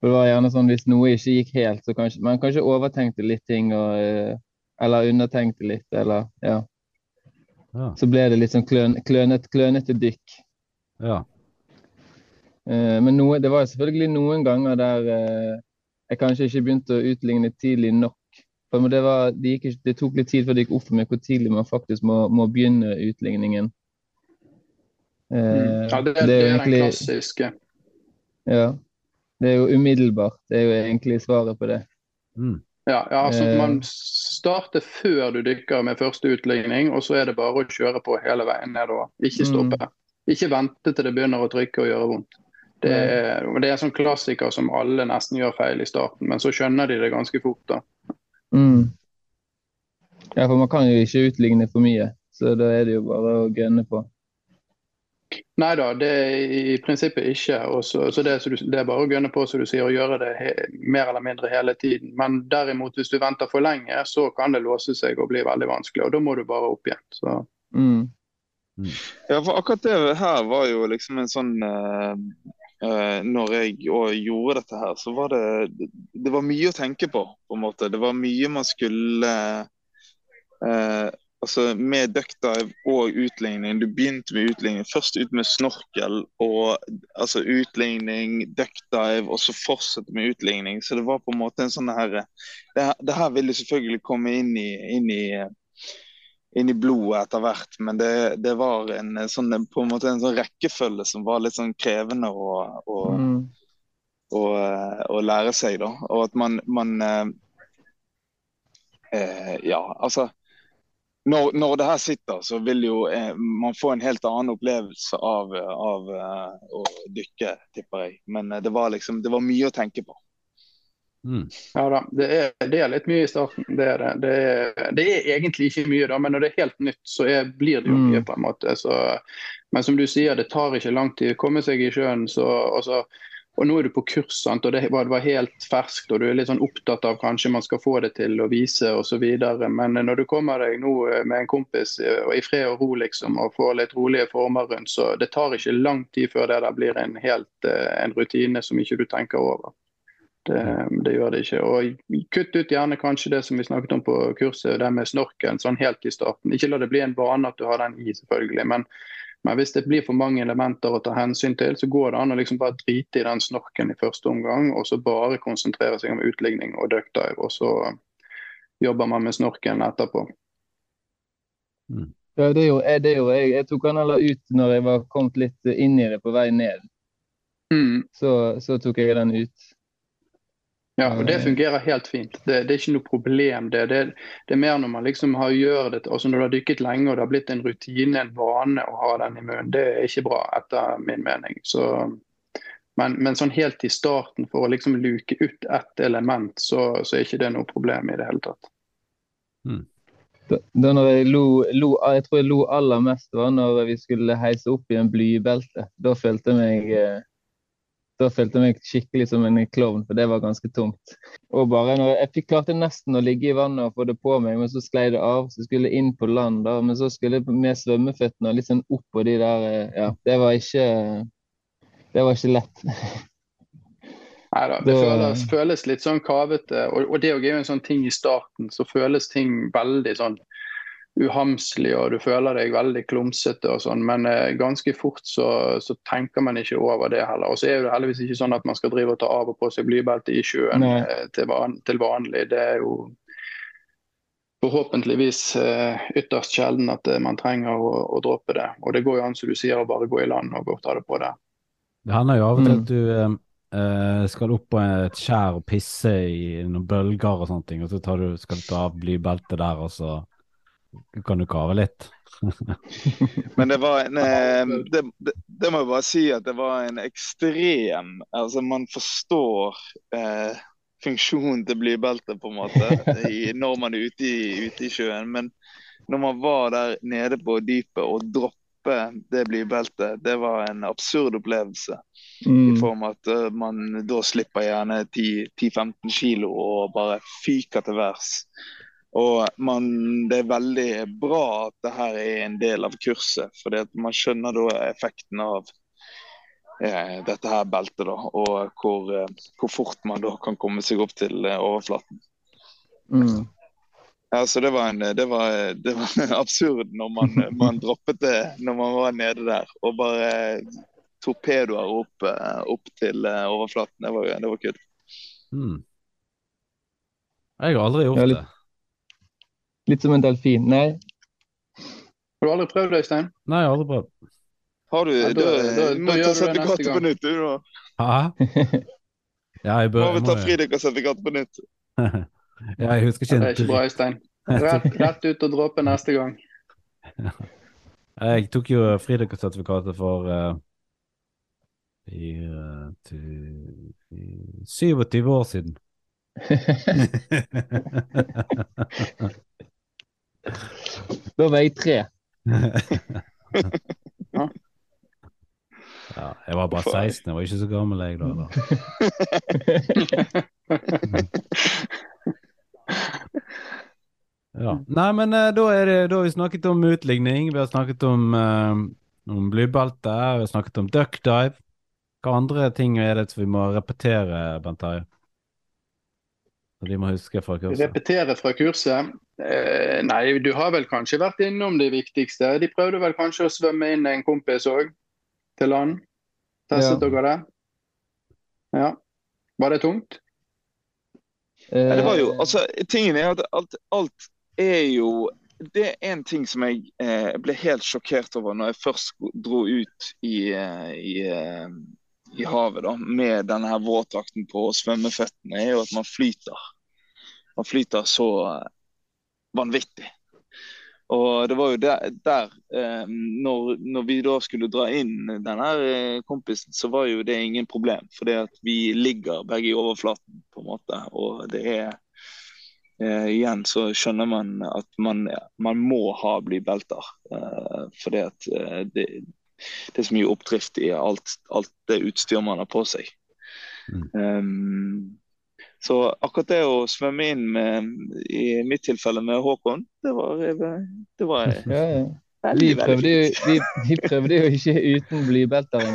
For det var gjerne sånn hvis noe ikke gikk helt, så kanskje man kanskje overtenkte litt ting og eh, Eller undertenkte litt, eller ja. Ja. Så ble det litt sånn kløn, klønete, klønete dykk. ja. Eh, men noe, det var selvfølgelig noen ganger der eh, jeg kanskje ikke begynte å utligne tidlig nok. For det, var, det, gikk ikke, det tok litt tid før det gikk opp for meg hvor tidlig man faktisk må, må begynne utligningen. Eh, Mm. Ja, det, det, er det er den klassiske. Ja. Det er jo umiddelbart. Det er jo egentlig svaret på det. Mm. Ja, ja altså Eh. Man starter før du dykker med første utligning, og så er det bare å kjøre på hele veien nedover. Ikke Mm. stoppe. Ikke vente til det begynner å trykke og gjøre vondt. Det er, det er en sånn klassiker som alle nesten gjør feil i starten, men så skjønner de det ganske fort. da. Mm. Ja, for man kan jo ikke utligne for mye, så da er det jo bare å gønne på. Nei da, det er i prinsippet ikke. Også, så, så det, så du, det er bare å gønne på som du sier, og gjøre det he, mer eller mindre hele tiden. Men derimot, hvis du venter for lenge, så kan det låse seg og bli veldig vanskelig. Og da må du bare opp igjen. Så Mm. Ja, for akkurat det her var jo liksom en sånn eh, eh, Når jeg gjorde dette her, så var det Det var mye å tenke på, på en måte. Det var mye man skulle uh, Altså med duckdive og utligning. Du begynte med utligning. Først ut med snorkel og altså utligning, duckdive, og så fortsette med utligning. Så det var på en måte en sånn her Det, det her vil selvfølgelig komme inn i, inn i inn i blodet etter hvert, men det, det var en sånn, på en måte en sånn rekkefølge som var litt sånn krevende å, å, Mm. å, å lære seg. da, Og at man, man eh, eh, Ja, altså når, når det her sitter, så vil jo eh, man få en helt annen opplevelse av, av uh, å dykke, tipper jeg. Men eh, det var liksom, det var mye å tenke på. Mm. ja da, det er, det er litt mye i starten. Det er, det. Det, er, det er egentlig ikke mye, da, men når det er helt nytt, så blir det jo Mm. mye. på en måte. Så, men som du sier, det tar ikke lang tid å komme seg i sjøen. Så, og, så, og nå er du på kurs, sant? og det var, det var helt ferskt, og du er litt sånn opptatt av kanskje man skal få det til å vise osv. Men når du kommer deg nå med en kompis eh, og i fred og ro liksom, og får litt rolige former rundt, så det tar ikke lang tid før det der blir en, helt, eh, en rutine som ikke du tenker over. Det, det gjør det ikke. Og kutt ut gjerne kanskje det som vi snakket om på kurset, det med snorken sånn helt i starten. Ikke la det bli en vane at du har den i, selvfølgelig. Men, men hvis det blir for mange elementer å ta hensyn til, så går det an å liksom bare drite i den snorken i første omgang, og så bare konsentrere seg om utligning og duckdive. Og så jobber man med snorken etterpå. Ja, det er jeg. Det jo jeg. jeg tok den heller ut når jeg var kommet litt inn i det på vei ned. Mm. Så, så tok jeg den ut. Ja, og det fungerer helt fint. Det, det er ikke noe problem. Det, det, det er mer når man liksom har gjør det, altså når du har dykket lenge og det har blitt en rutine, en vane å ha den i munnen. Det er ikke bra, etter min mening. Så, men, men sånn helt i starten, for å liksom luke ut ett element, så, så er ikke det noe problem i det hele tatt. Da, da når jeg lo, lo Jeg tror jeg lo aller mest var når vi skulle heise opp i en blybelte. Da følte jeg meg eh, da følte jeg meg skikkelig som en klovn, for det var ganske tungt. Og bare når Jeg fikk klarte nesten å ligge i vannet og få det på meg, men så sklei det av. Så skulle jeg inn på land, da, men så skulle jeg med svømmeføttene og litt sånn opp på de der eh, Ja, det var ikke Det var ikke lett. Det Da- føles, føles litt sånn kavete. Og, og det er jo en sånn ting i starten, så føles ting veldig sånn uhamslig, og du føler deg veldig klumsete og sånn. Men eh, ganske fort så, så tenker man ikke over det heller. Og så er det heldigvis ikke sånn at man skal drive og ta av og på seg blybelte i sjøen eh, til, van, til vanlig. Det er jo forhåpentligvis eh, ytterst sjelden at eh, man trenger å, å droppe det. Og det går jo an, som du sier, å bare gå i land og gå og ta det på det. Det hender jo av og til Mm. at du eh, eh, skal opp på et skjær og pisse i noen bølger og sånne ting, og så tar du, skal du ta av blybeltet der, og så kan du kave litt. Men det var en eh, det, det, det må jeg bare si at det var en ekstrem Altså, man forstår eh, funksjonen til blybeltet, på en måte, i, når man er ute i, ute i sjøen. Men når man var der nede på dypet og droppe det blybeltet, det var en absurd opplevelse. I Mm. form av at eh, man da slipper gjerne 10-15 kilo og bare fyker til værs. Og man, det er veldig bra at det her er en del av kurset, for man skjønner da effekten av eh, dette her beltet, da, og hvor, eh, hvor fort man da kan komme seg opp til eh, overflaten. Mm. Ja, så det var, en, det var, det var absurd når man, man droppet det når man var nede der, og bare torpedoer opp, opp til overflaten. Det var, det var kult. Mm. Jeg har aldri gjort det. Litt som en delfin. Nei, Har du aldri prøvd, Øystein? Nei, jeg har aldri prøvd. Har du, Ja, da- da, da- du da gjør du det neste gang. på nytt, du da. Hæ? Ja, jeg bør Må vi ta ta og sette katt på nytt. Ja, jeg husker Det er ikke bra, Øystein. Rett, rett ut og dråpe neste gang. Jeg tok jo fridykkersertifikatet for fire til fi- 27 år siden. Da var jeg tre. ja, jeg var bare 16, jeg var ikke så gammel jeg da. da. Ja. Nei, men eh, da, er det, da har vi snakket om utligning, vi har snakket om, eh, om blybelte, vi har snakket om duckdive. Hva andre ting er det som vi må repetere, Bent Terje? Som de må huske fra kurset? Repetere fra kurset. Eh, nei, du har vel kanskje vært innom det viktigste. De prøvde vel kanskje å svømme inn en kompis òg, til land. Testet Ja. dere det? Ja. Var det tungt? Eh, det var jo, altså, tingen er at alt, alt er jo Det er en ting som jeg eh, ble helt sjokkert over når jeg først dro ut i, eh, i, eh, i havet da, med denne her våtdrakten på og svømmeføttene, er jo at man flyter. Man flyter så vanvittig. Og det var jo der, der eh, når, når vi da skulle dra inn denne eh, kompisen, så var jo det ingen problem. For vi ligger begge i overflaten, på en måte. Og det er eh, Igjen så skjønner man at man, man må ha blybelter. Eh, for det at eh, det, det er så mye oppdrift i alt, alt det utstyr man har på seg. Mm. Um, så akkurat det å svømme inn med, i mitt tilfelle med Håkon, det var, det var ja, ja. veldig, Vi veldig prøvde, jo, vi, vi prøvde jo ikke uten blybelter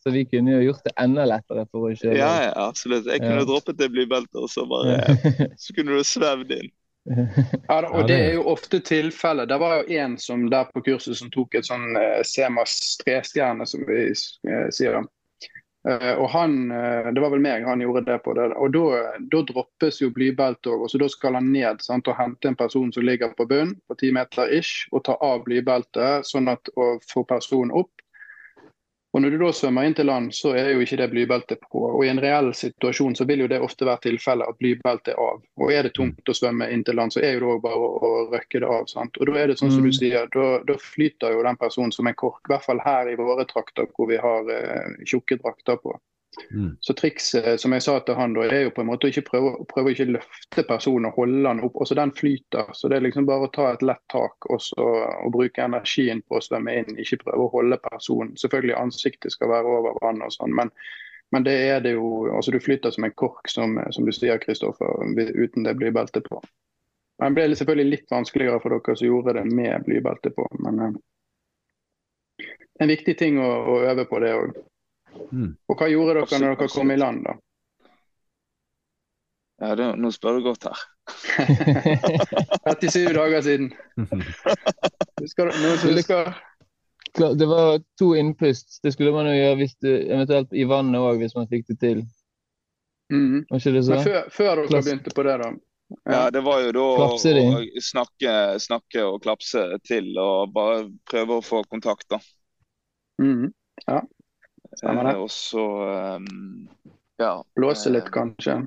så vi kunne jo gjort det enda lettere for å kjøre. Ja, ja, absolutt. Jeg kunne Ja. droppet det blybeltet, og så bare Så kunne du svevd inn. Ja, og det det- er jo ofte tilfellet. Det var jo en som der på kurset som tok et sånn eh, Semas trestjerne, som vi eh, sier. Eh, og han, eh, Det var vel meg han gjorde det på. det. Og Da, droppes jo blybeltet òg. Da skal han ned sant, og hente en person som ligger på bunn på ti meter ish, og ta av blybeltet sånn at, og få personen opp. Og Når du da svømmer inn til land, så er jo ikke det blybeltet på. Og I en reell situasjon så vil jo det ofte være tilfellet at blybeltet er av. Og Er det tungt å svømme inn til land, så er jo det jo bare å, å røkke det av. sant? Og Da er det sånn som Mm. du sier, da, da flyter jo den personen som en kork. I hvert fall her i våre trakter hvor vi har eh, tjukke drakter på. Mm. Så trikset som jeg sa til han da, er jo på en måte å ikke prøve, prøve å ikke løfte personen og holde den opp. Også den flyter. Så det er liksom bare å ta et lett tak og, så, og bruke energien på å svømme inn. Ikke prøve å holde personen. Selvfølgelig ansiktet skal være over vann og sånn, men, men det er det jo altså Du flyter som en kork, som, som du sier, Kristoffer, uten det blybelte på. Men Det ble selvfølgelig litt vanskeligere for dere som gjorde det med blybelte på. Men eh, en viktig ting å, å øve på det òg. Mm. Og hva gjorde dere Absolutt, når dere kom i land, da? Ja, det, nå spør du godt her. 37 dager siden. Husker du noe som husker? Det var to innpust. Det skulle man jo gjøre hvis du, eventuelt i vannet òg, hvis man fikk det til. Mm. Var ikke det Men før, før dere Klass. begynte på det, da. Ja, det var jo da å snakke, snakke og klapse til og bare prøve å få kontakt, da. Mm. Ja, stemmer det. Eh, og så um, ja. Blåse litt, eh, kanskje.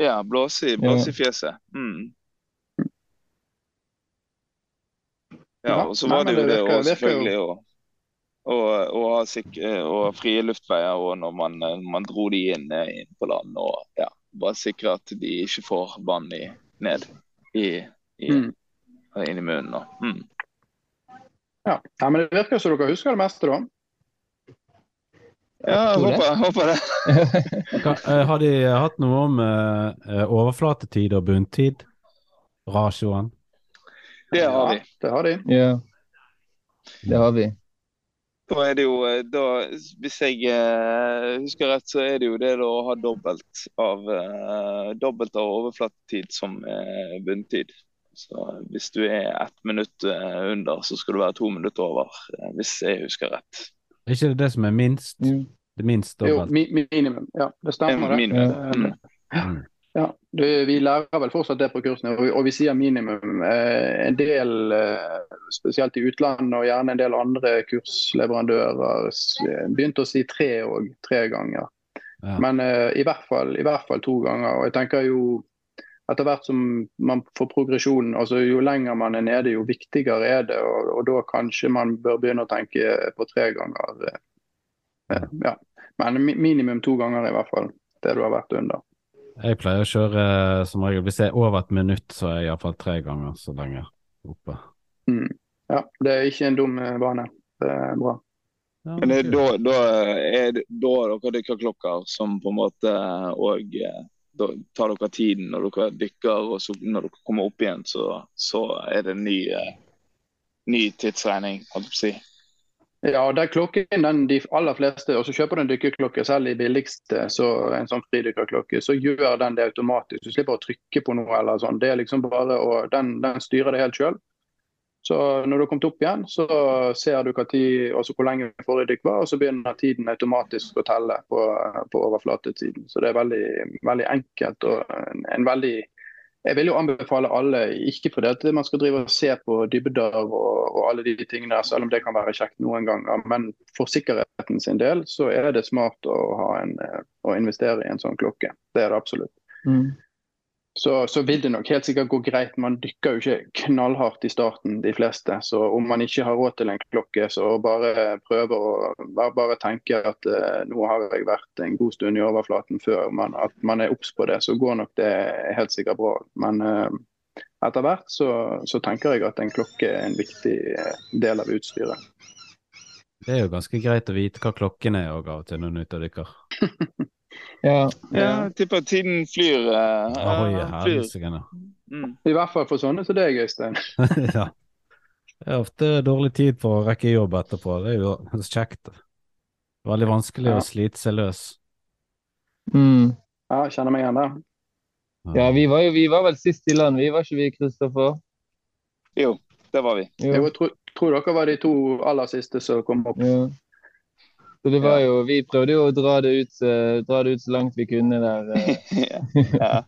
Ja, blåse blåse i fjeset. Mm. Ja, og så var det jo det å selvfølgelig å og frie luftveier og når man, man dro de inn, inn på land. Og ja, bare sikre at de ikke får vann i, ned i, i, Mm. inn i munnen. Og, Mm. Ja. ja, men det virker som dere husker det meste, da. Ja, jeg håper, jeg håper, det. Eh, Har de hatt noe om eh, eh, overflatetid og bunntid? Rasjoen? Det har vi. Det har de. Ja, det har vi. Da er det jo, eh, da, Hvis jeg uh, husker rett, så er det jo det da å ha dobbelt av, uh, dobbelt av overflatetid som eh, bunntid. Så Hvis du er ett minutt eh, under, så skal du være to minutter over, eh, hvis jeg husker rett. Er ikke det det som er minst? Mm. Det minst Jo, mi minimum. Ja, det stemmer. det. Minimum. Ja. Mm. Mm. Ja, det, Vi lærer vel fortsatt det på kursene, og, og vi sier minimum. Eh, en del, eh, spesielt i utlandet og gjerne en del andre kursleverandører, begynte å si tre og tre ganger. Ja. Men eh, i, hvert fall, i hvert fall to ganger. Og jeg tenker jo etter hvert som man får progresjon, altså jo lenger man er nede, jo viktigere er det. Og, og da kanskje man bør begynne å tenke på tre ganger. eh, Ja. Men minimum to ganger i hvert fall. Det du har vært under. Jeg pleier å kjøre eh, som regel Hvis jeg er over et minutt, så er jeg iallfall tre ganger så lenge oppe. Mm. Ja, det er ikke en dum eh, bane. Det er bra. Ja, Men da, da er det da dere dykkerklokker som på en måte og da tar dere tiden når dere dykker, og så når dere kommer opp igjen, så, så er det ny, eh, ny tidsregning, si. Ja, den klokken, den, de aller fleste, og så kjøper du en dykkerklokke, selv i billigste, så en sånn fridykkerklokke, så gjør den det automatisk. Du slipper å trykke på noe eller sånn. Det er liksom bare og den, den styrer det helt sjøl. Så når du har kommet opp igjen, så ser du tid, altså hvor lenge forrige dykk var, og så begynner tiden automatisk å telle på, på overflatetiden. Så det er veldig, veldig enkelt og en, en veldig jeg vil jo anbefale alle, ikke fordi at man skal drive og se på dybder og, og alle de tingene, selv om det kan være kjekt noen ganger, men for sikkerheten sin del så er det smart å, en, å investere i en sånn klokke. Det er det absolutt. Mm. Så, så vil det nok helt sikkert gå greit. Man dykker jo ikke knallhardt i starten, de fleste. Så om man ikke har råd til en klokke, så bare prøver å bare, bare tenke at eh, nå har jeg vært en god stund i overflaten før. Men at man er obs på det, så går nok det helt sikkert bra. Men eh, etter hvert så, så tenker jeg at en klokke er en viktig eh, del av utstyret. Det er jo ganske greit å vite hva klokken er òg av og til ute og dykker. Ja, Ja, tipper tiden flyr. Uh, Ahoi, ja, flyr. helsike. Mm. I hvert fall for sånne som deg, Øystein. ja. Det er ofte dårlig tid for å rekke jobb etterpå. Det er jo kjekt. Veldig vanskelig Ja. å slite seg løs. mm. Ja, kjenner meg igjen der. ja vi, var jo, vi var vel sist i land, vi var ikke vi, Kristoffer? Jo, det var vi. Jo. Jeg tror, tror dere var de to aller siste som kom opp. Ja. Så det var jo, Vi prøvde jo å dra det ut, eh, dra det ut så langt vi kunne der. eh, ja.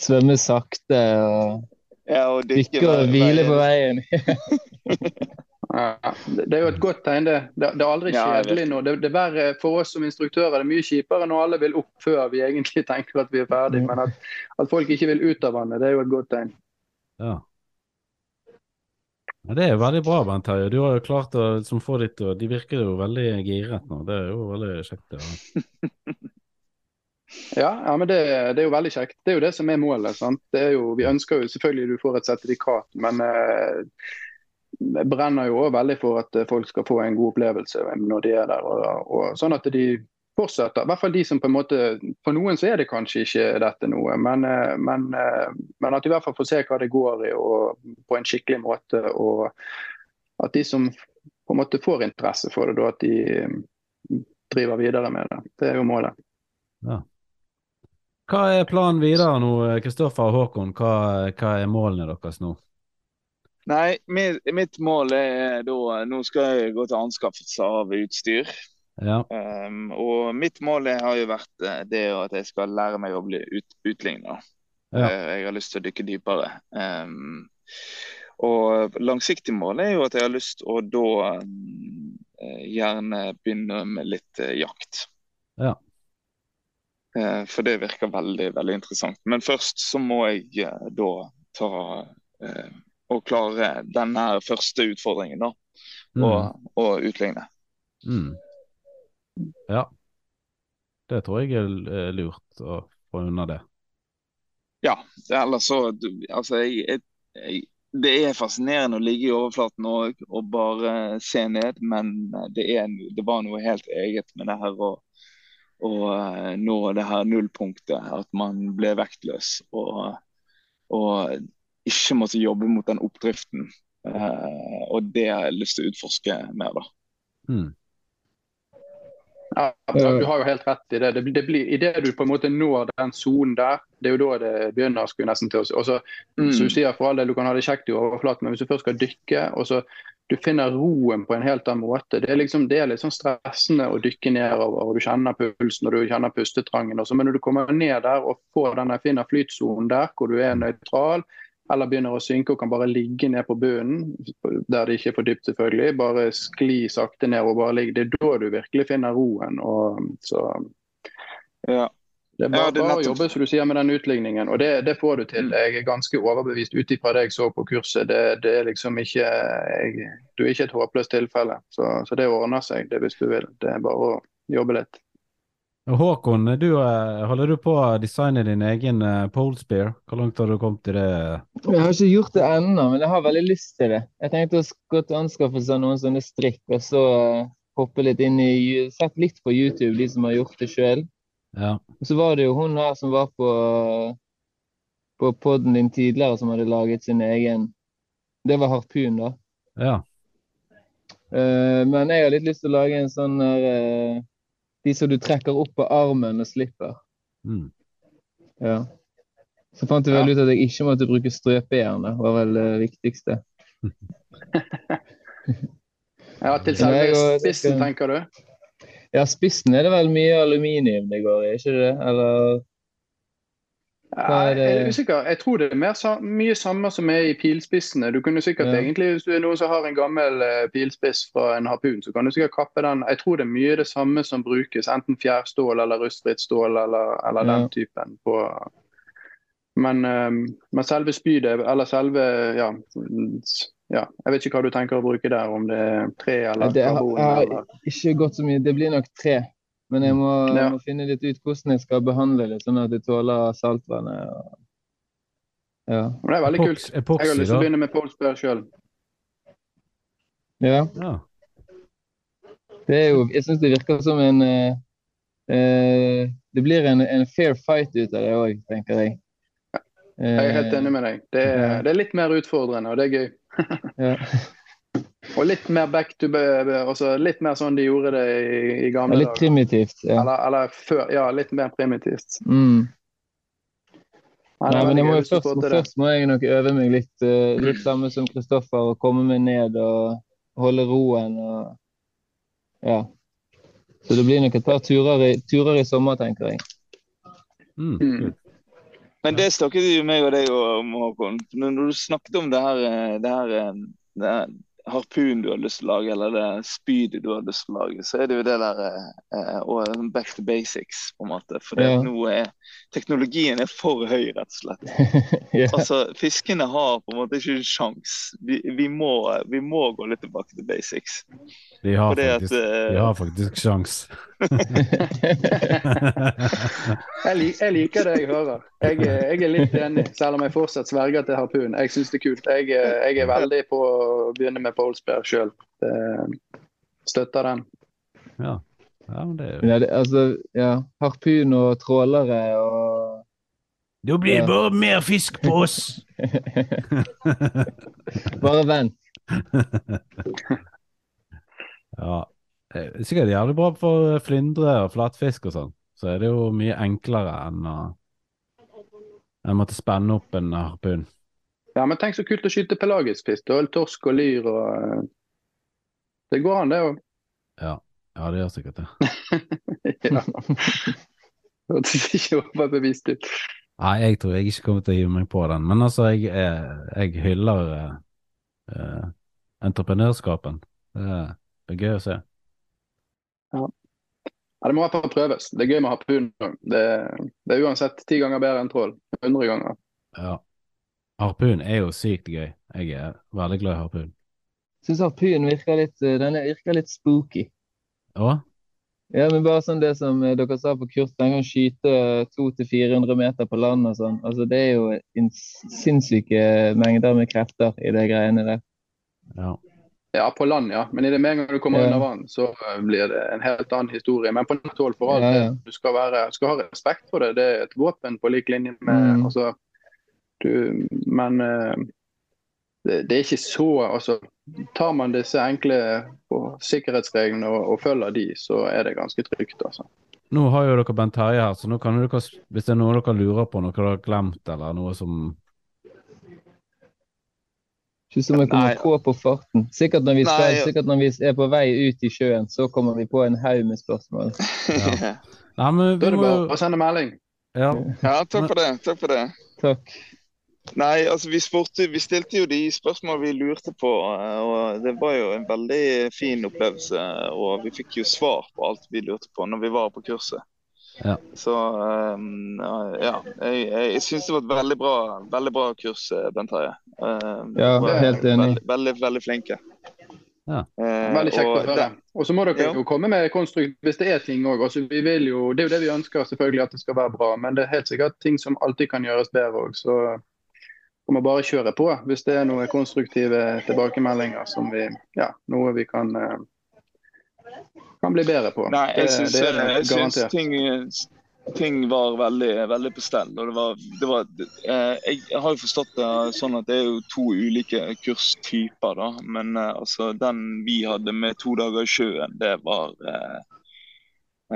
Svømme sakte og ja, og dykke og hvile på veien. Ja, det det er jo et godt tegn, det. Det, det er aldri Ja, kjedelig nå. Det, det er verre for oss som instruktører. Det er mye kjipere når alle vil opp før vi egentlig tenker at vi er ferdig. Men at, at folk ikke vil ut av vannet, det er jo et godt tegn. Ja. Ja. Det er veldig bra, Bent Terje. Du har jo klart å liksom, få ditt og De virker jo veldig giret nå. Det er jo veldig kjekt. Ja. Ja, ja men det, det er jo veldig kjekt. Det er jo det som er målet. sant? Det er jo, vi ønsker jo selvfølgelig du får et sertifikat, men eh, brenner jo også veldig for at folk skal få en god opplevelse når de er der. Og, og sånn at de fortsetter. I hvert fall de som på en måte For noen så er det kanskje ikke dette noe, men, eh, men, eh, men at de i hvert fall får se hva det går i og på en skikkelig måte. Og at de som på en måte får interesse for det, da at de eh, driver videre med det. Det er jo målet. Hva er planen videre nå, Kristoffer og Håkon? Hva, hva er målene deres nå? Nei, mitt, mitt mål er da Nå skal jeg gå til anskaffelse av utstyr. Ja. Um, og mitt mål har jo vært eh, det at jeg skal lære meg å bli ut, utligna. Ja. Eh, Jeg har lyst til å dykke dypere. Um, og langsiktig mål er jo at jeg har lyst å da eh, gjerne begynne med litt jakt. Ja. For det virker veldig, veldig interessant. Men først så må jeg da ta og klare denne første utfordringen, da. Mm. Og, og utligne. Mm. Ja. Det tror jeg er eh, lurt å få unna det. Ja, ellers så Altså, jeg, jeg, jeg det er fascinerende å ligge i overflaten og, og bare se ned, men det, er, det var noe helt eget med det her å, å eh, nå det her nullpunktet. At man ble vektløs og, og ikke måtte jobbe mot den oppdriften. Eh, og det har jeg lyst til å utforske mer, da. Mm. Ja, du har jo helt rett i det. det, det blir, Idet du på en måte når den sonen der, det er jo da det begynner skulle nesten til å Mm. så Du sier for all del du kan ha det kjekt i overflaten, men hvis du først skal dykke og så du finner roen på en helt annen måte. Det er liksom, det er litt sånn stressende å dykke nedover, og du kjenner pulsen og du kjenner pustetrangen. Også. Men når du kommer ned der og får denne, finner flytsonen der hvor du er nøytral, eller begynner å synke og kan bare ligge ned på bunnen, der det ikke er for dypt selvfølgelig, bare skli sakte ned og bare ligge. Det er da du virkelig finner roen. Og, så Ja. det er bare, Ja, bare å jobbe som du sier med den utligningen, og det, det får du til. Jeg er ganske overbevist ut ifra det jeg så på kurset. Det, det er liksom ikke jeg, Du er ikke et håpløst tilfelle, så, så det ordner seg det hvis du vil. Det er bare å jobbe litt. Håkon, du, eh, holder du på å designe din egen Polespear? pole spear? Hvor langt har du kommet i det? Jeg har ikke gjort det ennå, men jeg har veldig lyst til det. Jeg tenkte å gå til anskaffelse av noen sånne strikk, og så eh, hoppe litt inn i Sett litt på YouTube, de som har gjort det sjøl. Ja. Så var det jo hun her som var på, på poden din tidligere, som hadde laget sin egen Det var harpun, da. Ja. Eh, men jeg har litt lyst til å lage en sånn der eh, De som du trekker opp på armen og slipper. Mm. Ja. Så fant jeg vel ut at jeg ikke måtte bruke strøpejern. Det var vel det viktigste. Ja, Til selve spissen, tenker du? Ja, spissen er det vel mye aluminium det går i, ikke det? Eller Hva er Jeg er usikker. Jeg tror det er mer, mye samme som er i pilspissene. Du kunne sikkert Ja. egentlig, Hvis du er noen som har en gammel eh, pilspiss fra en harpun, så kan du sikkert kappe den. Jeg tror det er mye det samme som brukes. Enten fjærstål eller rustfritt stål eller, eller Ja. den typen. på men, eh, men selve spydet, eller selve ja, ja, Jeg vet ikke hva du tenker å bruke der, om det er tre eller det har, karbon. jeg har eller ikke gått så mye. Det blir nok tre. Men jeg må, Ja. må finne litt ut hvordan jeg skal behandle det, sånn at det tåler saltvannet. Og... Ja. Men Det er veldig Epox- kult. Jeg har lyst til å begynne med polspear sjøl. ja. Ja. Det er jo Jeg syns det virker som en eh, eh, Det blir en, en fair fight ut av det òg, tenker jeg. Jeg er helt enig med deg. Det er, det er litt mer utfordrende, og det er gøy. Ja. Og litt mer back to altså litt mer sånn de gjorde det i, i gamle dager. litt primitivt. Ja. Eller, eller før, ja, litt mer primitivt. Mm. Nei, Nei, men jeg må jo først, først må jeg nok øve meg litt, uh, litt samme som Kristoffer, og komme meg ned og holde roen og Ja. Så det blir nok et par turer i, turer i sommer, tenker jeg. Mm. Mm. Men det snakket jo meg og deg om, Håkon. Når når du snakket om det her, eh, det her, eh, det her harpun du har lyst til å lage, eller det spydet du har lyst til å lage, så er det jo det der eh, og sånn back to basics, på en måte. For det Ja. nå er teknologien er for høy, rett og slett. yeah. Altså, Fiskene har på en måte ikke en sjanse. Vi, vi, må, vi må gå litt tilbake til basics. De har at faktisk, eh, de har faktisk sjans. Jeg, lik, jeg liker det jeg hører. Jeg, er- jeg er litt enig, selv om jeg fortsatt sverger til harpun. Jeg syns det er kult. Jeg, er- jeg er veldig på å begynne med polespear sjøl. Støtter den. Ja. ja, men det er jo ja, det, altså, ja. Harpun og trålere og Da blir det Ja. bare mer fisk på oss! Bare vent. Ja. Det er sikkert jævlig bra for flyndre og flatfisk og sånn. Så er det jo mye enklere enn å en måtte spenne opp en harpun. Ja, men tenk så kult å skyte pelagisk fisk. da. Torsk og lyr og eh, Det går an, det òg. Ja. ja, det gjør sikkert det. Ja. Hørtes ikke overbevist ut. Nei, jeg tror jeg ikke kommer til å hive meg på den, men altså, jeg, er, jeg hyller eh, eh, entreprenørskapen. Det er gøy å se. Ja, det må i hvert fall prøves. Det er gøy med harpun. Det, det er uansett ti ganger bedre enn trål. 100 ganger. Ja. Harpun er jo sykt gøy. Jeg er veldig glad i harpun. Syns harpun virker litt, eh, den virker litt spooky. Ja? Ja, men bare sånn det som eh, dere sa på kurs, den kan skyte 200-400 meter på land og sånn. Altså, det er jo en sinnssyke mengder med krefter i de greiene der. Ja. Ja, på land, ja. Men i det med en gang du kommer Ja. under vann, så eh, blir det en helt annen historie. Men på nett hold for alt, Ja, ja. du skal, være, skal ha respekt for det. Det er et våpen på lik linje med Mm. altså, du, Men eh, det, det er ikke så altså, Tar man disse enkle sikkerhetsreglene og, og følger de, så er det ganske trygt. altså. Nå har jo dere Bent Terje her, så nå kan dere, hvis det er noe dere lurer på, noe dere har glemt, eller noe som Ikke som jeg kommer Nei. på på farten. Sikkert når, vi skal, Nei. sikkert når vi er på vei ut i sjøen, så kommer vi på en haug med spørsmål. Ja. Nei, men Da er det bare å sende melding. Ja. Ja, takk for det. Takk for det. Takk. Nei, altså vi, spurte, vi stilte jo de spørsmål vi lurte på, eh, og det var jo en veldig fin opplevelse. Og vi fikk jo svar på alt vi lurte på når vi var på kurset. Ja. Så um, ja, jeg, jeg, jeg syns det var et veldig bra, veldig bra kurs, eh, Bent Terje. Um, Ja, helt enig. Veldig, veldig, veldig flinke. Ja. Eh, Veldig kjekt å høre. det- Og så må dere Ja. jo komme med konstrukt hvis det er ting òg. Altså, vi vil jo- det er jo det vi ønsker, selvfølgelig at det skal være bra. Men det er helt sikkert ting som alltid kan gjøres bedre òg. Så vi må bare kjøre på hvis det er noen konstruktive tilbakemeldinger som vi Ja, noe vi kan, eh, kan bli bedre på. Nei, jeg syns, det det jeg syns ting, ting var veldig, veldig på stell. Og det var, det var, eh, jeg har jo forstått det sånn at det er jo to ulike kurstyper. da, Men eh, altså, den vi hadde med to dager i sjøen, det var eh,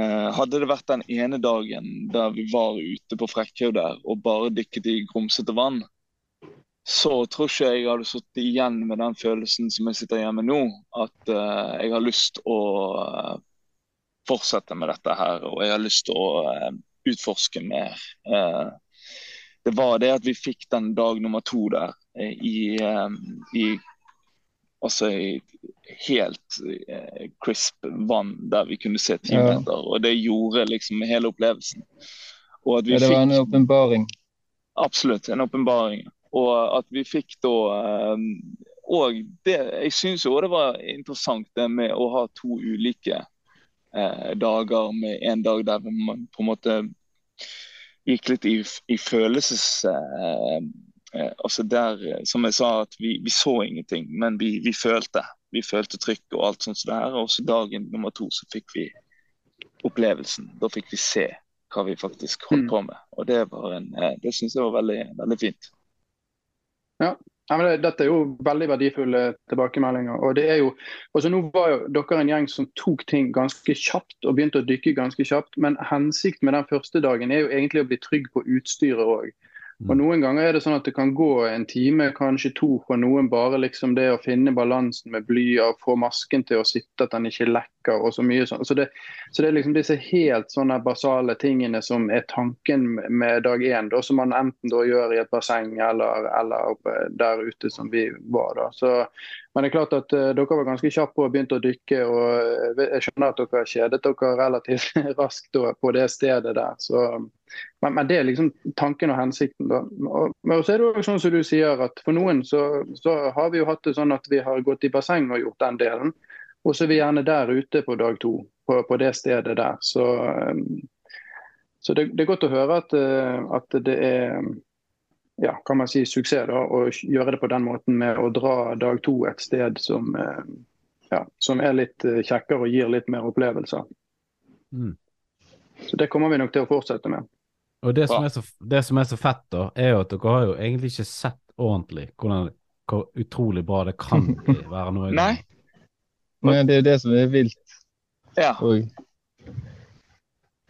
eh, Hadde det vært den ene dagen der vi var ute på Frekkhaug der og bare dykket i grumsete vann, så tror ikke jeg hadde sittet igjen med den følelsen som jeg sitter igjen med nå. At uh, jeg har lyst å uh, fortsette med dette her, og jeg har lyst til å uh, utforske mer. Det var det at vi fikk den dag nummer to der i, i Altså i helt crisp vann der vi kunne se ti Ja. Og det gjorde liksom hele opplevelsen. Ja, det var en fikk åpenbaring. Absolutt, en åpenbaring. Og at vi fikk da eh, Og det, jeg syns jo det var interessant det med å ha to ulike eh, dager med en dag der man på en måte gikk litt i, i følelses... Eh, eh, altså der, som jeg sa, at vi, vi så ingenting, men vi, vi følte. Vi følte trykk og alt sånt det. Og så dagen nummer to så fikk vi opplevelsen. Da fikk vi se hva vi faktisk holdt Mm. på med. Og det var en, eh, det syns jeg var veldig, veldig fint. Ja, men det, Dette er jo veldig verdifulle tilbakemeldinger. og det er jo, altså Nå var jo dere en gjeng som tok ting ganske kjapt og begynte å dykke ganske kjapt. Men hensikten med den første dagen er jo egentlig å bli trygg på utstyret òg. Og Noen ganger er det sånn at det kan gå en time, kanskje to, for noen bare liksom det å finne balansen med bly og få masken til å sitte, at den ikke lekker og så mye sånn. Så det, så det er liksom disse helt sånne basale tingene som er tanken med dag én, da, som man enten da gjør i et basseng eller, eller der ute som vi var. da. Så, men det er klart at uh, dere var ganske kjappe og begynte å dykke. og eh, Jeg skjønner at dere kjedet dere relativt raskt da, på det stedet der. så men, men det er liksom tanken og hensikten. da. Og, men så er det jo sånn som du sier, at for noen så, så har vi jo hatt det sånn at vi har gått i basseng og gjort den delen. Og så er vi gjerne der ute på dag to, på, på det stedet der. Så, så det, det er godt å høre at, at det er ja, kan man si suksess da, å gjøre det på den måten med å dra dag to et sted som, ja, som er litt kjekkere og gir litt mer opplevelser. Mm. Så det kommer vi nok til å fortsette med. Og det som, er så, det som er så fett, da, er jo at dere har jo egentlig ikke sett ordentlig hvordan, hvor utrolig bra det kan være noe Nei. Men det er jo det som er vilt. Ja, Og ja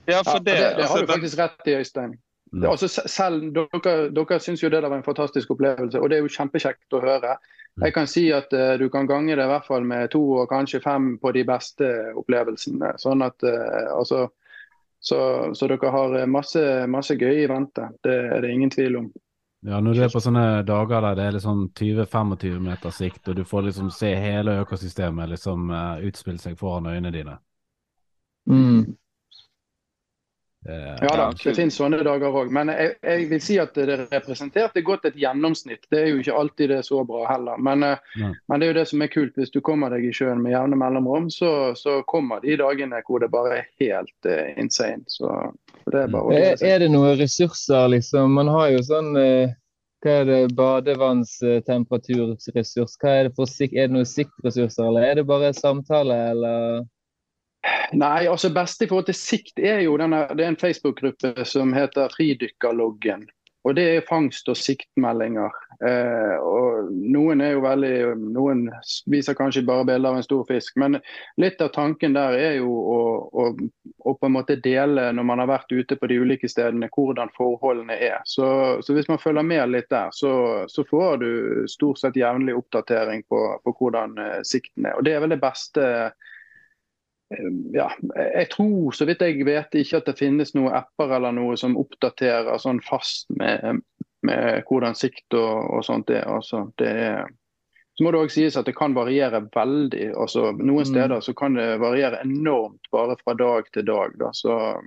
Ja, for det, det, det altså, har du faktisk rett i, Øystein. Mm. Altså, selv Dere, dere syns jo det var en fantastisk opplevelse, og det er jo kjempekjekt å høre. Jeg kan si at uh, du kan gange det i hvert fall med to og kanskje fem på de beste opplevelsene. Sånn at, uh, altså, Så, så dere har eh, masse, masse gøy i vente. Det er det ingen tvil om. Ja, når du er på sånne dager der det er sånn 20-25 meter sikt, og du får liksom se hele økosystemet liksom uh, utspille seg foran øynene dine. Mm. Det, Ja da, det finnes sånne dager òg. Men jeg, jeg vil si at det representerte godt et gjennomsnitt. Det er jo ikke alltid det er så bra heller. Men, eh, men det er jo det som er kult. Hvis du kommer deg i sjøen med jevne mellomrom, så, så kommer de dagene hvor det bare er helt uh, insane. Så så det er bare å Er, er det noen ressurser, liksom? Man har jo sånn uh, Hva er det, badevannstemperaturressurs? Hva er det for? Er det noen siktressurser, eller er det bare samtale, eller Nei, altså beste i forhold til sikt er jo denne, det er en Facebook-gruppe som heter Fridykkerloggen. Og det er fangst- og siktmeldinger. Eh, og noen er jo veldig Noen viser kanskje bare bilder av en stor fisk. Men litt av tanken der er jo å, å, å på en måte dele, når man har vært ute på de ulike stedene, hvordan forholdene er. Så, så hvis man følger med litt der, så, så får du stort sett jevnlig oppdatering på, på hvordan eh, sikten er. Og det er vel det beste ja, jeg tror så vidt jeg vet ikke at det finnes noen apper eller noe som oppdaterer sånn fast med, med hvordan sikt og, og sånt er. Altså, det er. Så må det også sies at det kan variere veldig. altså Noen Mm. steder så kan det variere enormt bare fra dag til dag. Da, så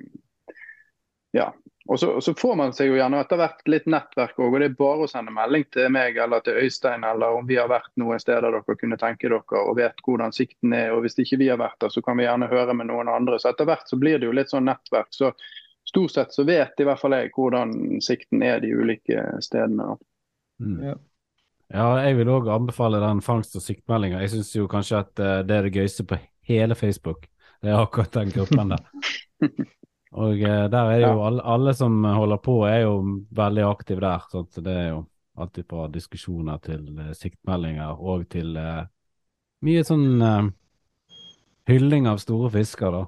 ja. Og så, og så får man seg jo gjerne etter hvert litt nettverk òg. Og det er bare å sende melding til meg eller til Øystein eller om vi har vært noen steder dere kunne tenke dere og vet hvordan sikten er. Og hvis ikke vi har vært der, så kan vi gjerne høre med noen andre. Så etter hvert så blir det jo litt sånn nettverk. Så stort sett så vet i hvert fall jeg hvordan sikten er de ulike stedene. Mm. Ja. Ja, jeg vil òg anbefale den fangst- og siktmeldinga. Jeg syns jo kanskje at eh, det er det gøyeste på hele Facebook. Det er akkurat den gruppen der. Og eh, der er jo alle, alle som holder på, er jo veldig aktive der. sånn, Så det er jo alltid fra diskusjoner til eh, siktmeldinger og til eh, mye sånn eh, hylling av store fisker, da.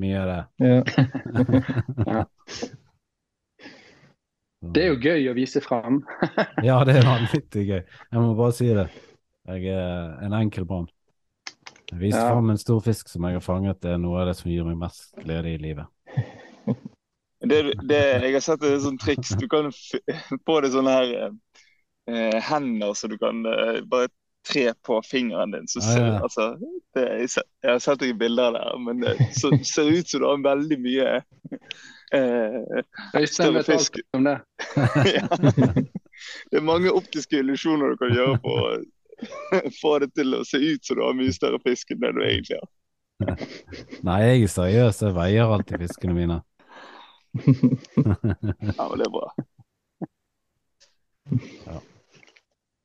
Mye av det. Ja. Det er jo gøy å vise fram. Ja, det er vanvittig gøy. Jeg må bare si det. Jeg er en enkel mann. Vise Ja. fram en stor fisk som jeg har fanget. Det er noe av det som gir meg mest glede i livet. Det, det, jeg har sett et sånt triks. Du kan f- få det sånne her eh, hender så du kan eh, bare tre på fingeren din. Så ser, ser, ja. altså, det, jeg, jeg har sett deg bilder der, men det så, ser ut som du har veldig mye eh, Øystein Større vet alt om det. ja. Det er mange optiske illusjoner du kan gjøre på å få det til å se ut som du har mye større fisk enn det du egentlig har. Nei, jeg er seriøs. Jeg veier alltid fiskene mine. Ja, men det er bra.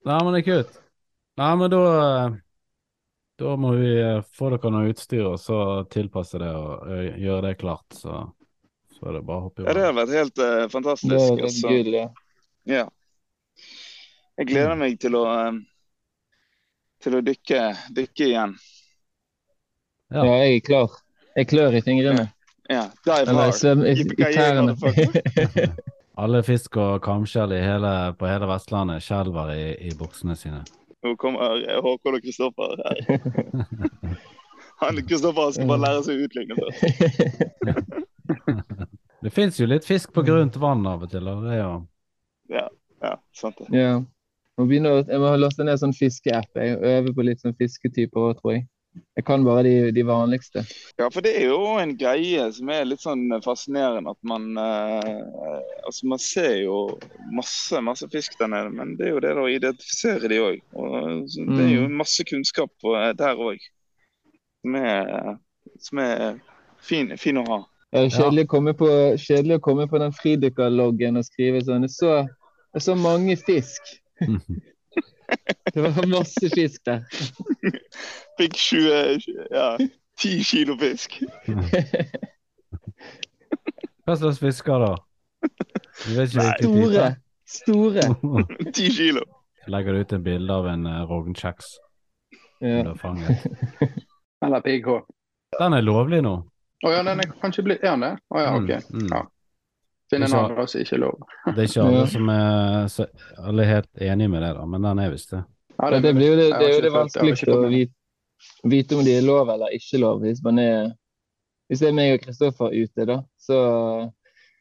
Nei, men det er kult. Nei, men da eh, Da må vi eh, få dere noe utstyr, og så tilpasse det og eh, gjøre det klart. Så, så er det bare å hoppe i Ja, det har vært helt uh, fantastisk. Det et altså. gull, ja. Ja. Jeg gleder meg til å eh, til å dykke, dykke igjen. Ja. ja, jeg er klar. Jeg klør i fingrene. Ja, dive Eller hard. svøm i, i tærne. Alle fisk og kamskjell på hele Vestlandet skjelver i, i buksene sine. Nå kommer Håkon og Kristoffer her. Han Kristoffer skal bare lære seg å utligne først. Det fins jo litt fisk på grunt vann av og til, og det er jo Ja, ja, sant det. Ja. Må begynne å, jeg må laste ned sånn fiskeapp. Jeg øver på litt sånn fisketyper òg, tror jeg. Jeg kan bare de, de vanligste. Ja, for det er jo en greie som er litt sånn fascinerende at man eh, Altså, man ser jo masse, masse fisk der nede, men det er jo det da å identifisere de òg. Og det er jo masse kunnskap eh, der òg som er, som er fin, fin å ha. Det er kjedelig, å komme på, kjedelig å komme på den fridykkerloggen og skrive sånn Jeg så, jeg så mange fisk. Det var masse fisk der. Fikk 20, ja, 10 kilo fisk. Hva slags fisker, da? Du vet ikke Store. Store. 10 kilo. Legger du ut en bilde av en uh, rognkjeks Ja. du har fanget. Eller pigghå. Den er lovlig nå. Å ja, den er kanskje blitt Er den det? Å ja, OK. Mm, mm. Ja. Finn en annen plass ikke lov. Det er ikke alle som er så, alle er helt enige med det, da, men den er visst det. Ja, det, det, blir jo det, det er jo det vanskeligste å vite, vite om de er lov eller ikke lov, hvis man er hvis det er meg og Kristoffer ute, da, så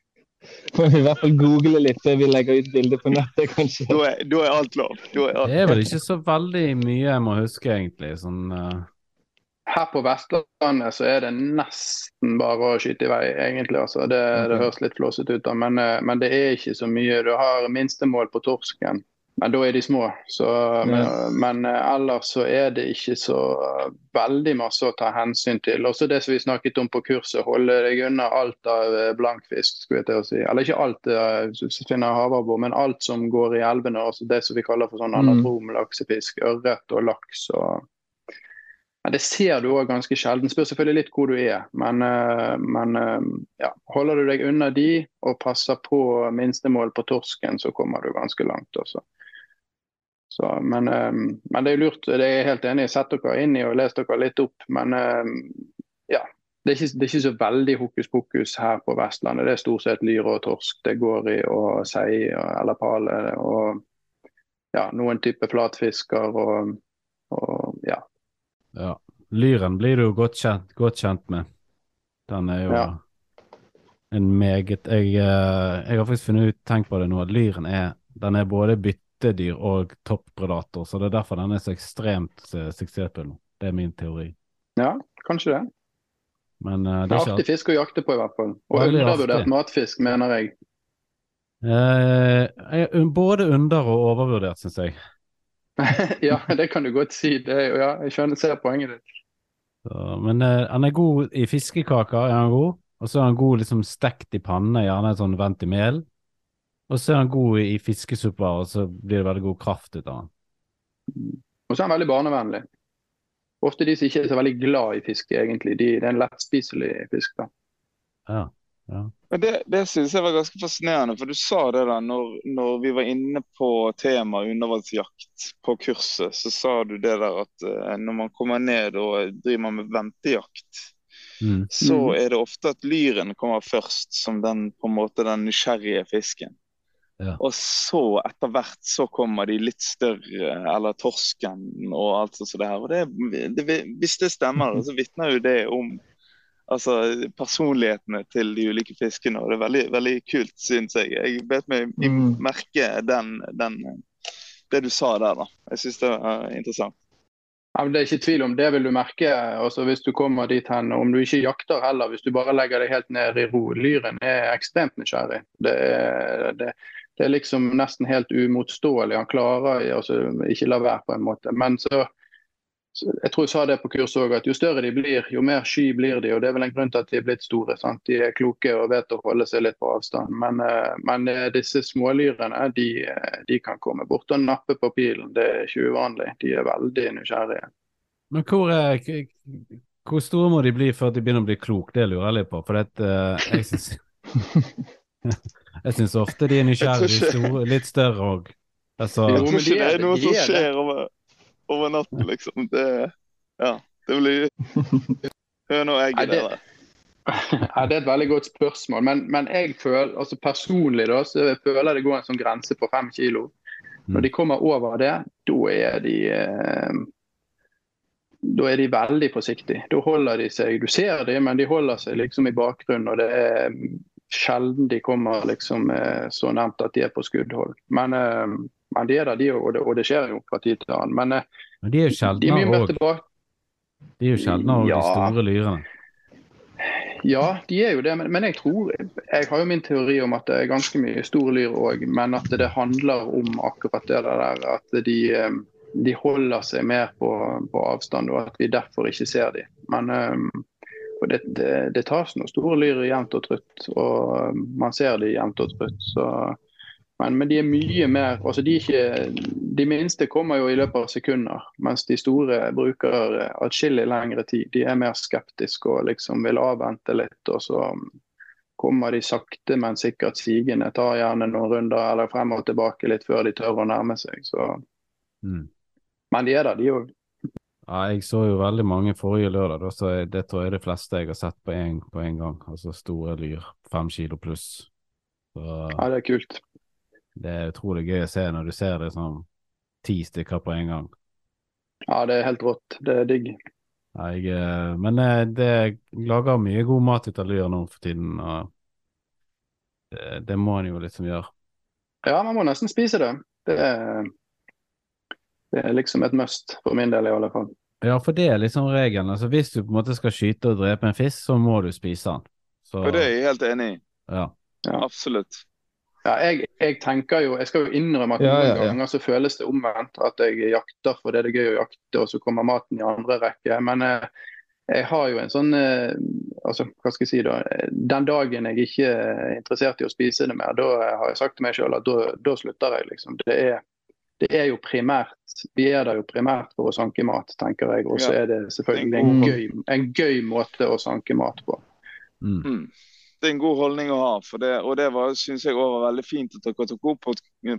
får vi i hvert fall google litt før vi legger ut bilde på nettet, kanskje. Da er, da er alt lov. Da er alt. Det er vel ikke så veldig mye jeg må huske, egentlig. Sånn eh, Her på Vestlandet så er det nesten bare å skyte i vei, egentlig. Altså. Det, det høres litt flåsete ut, da, men, eh, men det er ikke så mye. Du har minstemål på torsken, men da er de små. Så, men, men eh, ellers så er det ikke så eh, veldig masse å ta hensyn til. Også det som vi snakket om på kurset, holde deg unna alt av blankfisk. skulle jeg til å si. Eller ikke alt, du finner havabbor, men alt som går i elvene. Altså det som vi kaller for sånn Mm. anatrom laksefisk. Ørret og laks. og men Det ser du òg ganske sjelden. Spør selvfølgelig litt hvor du er. Men, eh, men eh, ja, holder du deg unna de og passer på minstemål på torsken, så kommer du ganske langt også. Så, men, eh, men det er lurt. Det er jeg helt enig i. Sett dere inn i og les dere litt opp. Men ja, det er, ikke, det er ikke så veldig hokus pokus her på Vestlandet. Det er stort sett lyre og torsk det går i, og sei eller pale. Og ja, noen type flatfisker og, og ja. Ja. Lyren blir du jo godt kjent, godt kjent med. Den er jo Ja. en meget jeg, eh, jeg har faktisk funnet ut, tenkt på det nå, at lyren er, den er både byttedyr og toppredator. Så det er derfor den er så ekstremt eh, suksessfull nå. Det er min teori. Ja, kanskje det. Men uh, Det er artig fisk å jakte på, i hvert fall. Og undervurdert matfisk, mener jeg. Eh, både under- og overvurdert, syns jeg. ja, det kan du godt si. Det ja, jeg skjønner, ser poenget ditt. Så, men eh, han er god i fiskekaker, er han god. Og så er han god liksom stekt i panne, gjerne sånn vendt i mel. Og så er han god i, fiskesupper, og så blir det veldig god kraft ut av han. Og så er han veldig barnevennlig. Ofte de som ikke er så veldig glad i fiske, egentlig. De, det er en lettspiselig fisk. da. Ja. Ja. Men det, det synes jeg var ganske fascinerende, for du sa det da når, når vi var inne på temaet undervannsjakt på kurset, så sa du det der at uh, når man kommer ned og driver med ventejakt, Mm. så Mhm. er det ofte at lyren kommer først som den på en måte den nysgjerrige fisken. Ja. Og så etter hvert så kommer de litt større, eller torsken og alt sånt som det her. Og det, det, hvis det stemmer, så vitner jo det om altså, personlighetene til de ulike fiskene. Og det er veldig, veldig kult, syns jeg. Jeg bet meg Mm. merke den, den, det du sa der, da. Jeg syns det var interessant. Ja, men det er ikke tvil om det vil du merke altså hvis du kommer dit hen. Om du ikke jakter heller, hvis du bare legger deg helt ned i ro. Lyren er ekstremt nysgjerrig. Det er, det, det er liksom nesten helt umotståelig. Han klarer altså, ikke la være, på en måte. Men så Jeg tror jeg sa det på kurset òg, at jo større de blir, jo mer sky blir de. og Det er vel en grunn til at de er blitt store. sant? De er kloke og vet å holde seg litt på avstand. Men, eh, men eh, disse smålyrene de, eh, de kan komme bort og nappe på pilen. Det er ikke uvanlig. De er veldig nysgjerrige. Men hvor, er, hvor store må de bli før de begynner å bli klok? Det lurer jeg litt på. For det, eh, jeg syns Jeg syns ofte de er nysgjerrige, litt større òg. Altså, Jeg Jo, tror men ikke de det er noe de som er skjer over, over natten, liksom. Det, ja, det blir høna og Nei, egget, det- der. Ja, det er et veldig godt spørsmål. Men, men jeg føler, altså personlig da, så jeg føler det går en sånn grense på fem kilo. Når de kommer over det, da er de eh, da er de veldig forsiktige. Da holder de seg Du ser dem, men de holder seg liksom i bakgrunnen. Og det er sjelden de kommer liksom eh, så nevnt at de er på skuddhold. Men, eh, men de er der, de. Og, det- og det skjer jo fra tid til annen. Men eh, men de er jo er sjeldnere òg. De er jo sjeldnere ja. de store lyrene. Ja, de er jo det, men, men jeg tror Jeg har jo min teori om at det er ganske mye store lyr òg, men at det handler om akkurat det der at de, eh, de holder seg mer på, på avstand, og at vi derfor ikke ser dem. Men eh, det, det, det tas noen store lyr jevnt og trutt, og man ser dem jevnt og trutt. Så, men, men de er mye mer altså de, ikke, de minste kommer jo i løpet av sekunder, mens de store bruker eh, atskillig lengre tid. De er mer skeptiske og liksom vil avvente litt. og så kommer de sakte, men sikkert sigende. Tar gjerne noen runder eller frem og tilbake litt før de tør å nærme seg. Så. Mm. Men de er der, de òg. Ja, jeg så jo veldig mange forrige lørdag, da, så det tror jeg er de fleste jeg har sett på en, gang. Altså store lyr, fem kilo pluss. Så Ja, det er kult. Det er utrolig gøy å se når du ser det sånn ti stykker på en gang. Ja, det er helt rått. Det er digg. Jeg, eh, men eh, det lager mye god mat ut av Lyr nå for tiden, og det, det må en jo liksom gjøre. Ja, man må nesten spise det. Det er, det er liksom et must, for min del i alle fall. Ja, for det er liksom regelen. Altså, hvis du på en måte skal skyte og drepe en fisk, så må du spise den. Så, For det er jeg helt enig i. ja. Absolutt. Ja, jeg, jeg tenker jo, jeg skal jo innrømme at Ja, noen ja, ja. ganger så føles det omvendt. At jeg jakter for det er det gøy å jakte, og så kommer maten i andre rekke. Men eh, jeg har jo en sånn eh, altså, hva skal jeg si da, Den dagen jeg ikke er interessert i å spise det mer, da har jeg sagt til meg sjøl at da, slutter jeg. liksom. Det er, det er jo primært Vi er der jo primært for å sanke mat, tenker jeg. Og så Ja. er det selvfølgelig en gøy, en gøy måte å sanke mat på. Mm. Mm. Det er en god holdning å ha. for det, Og det var, synes jeg var veldig fint at dere tok opp på,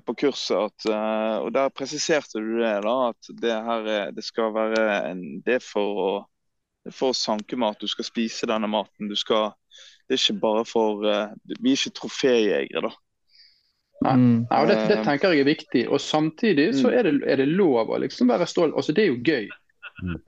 på kurset. At, eh, og Der presiserte du det, da, at det her er, det skal være en, det er for å, det for å sanke mat. Du skal spise denne maten. Du skal, det er ikke bare for eh, Vi er ikke troféjegere, da. Mm. Ja, og det, det Eh, tenker jeg er viktig. Og samtidig så er det, er det lov å liksom være stolt. Altså, det er jo gøy. Mm.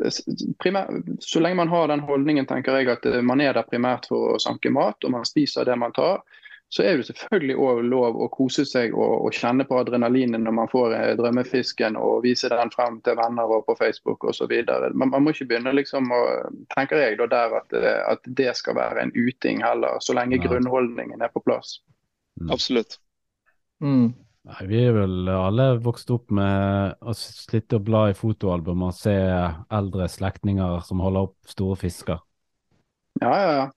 Primær, så lenge man har den holdningen, tenker jeg at eh, man er der primært for å sanke mat, og man spiser det man tar, så er det selvfølgelig også lov å kose seg og, og kjenne på adrenalinet når man får eh, drømmefisken og vise den frem til venner og på Facebook osv. Man, man må ikke begynne liksom å, tenker jeg da der at, eh, at det skal være en uting heller, så lenge grunnholdningen er på plass. Absolutt. Mm. Nei, vi er vel alle vokst opp med å slitte å bla i fotoalbum og se eldre slektninger som holder opp store fisker. Ja, ja, ja.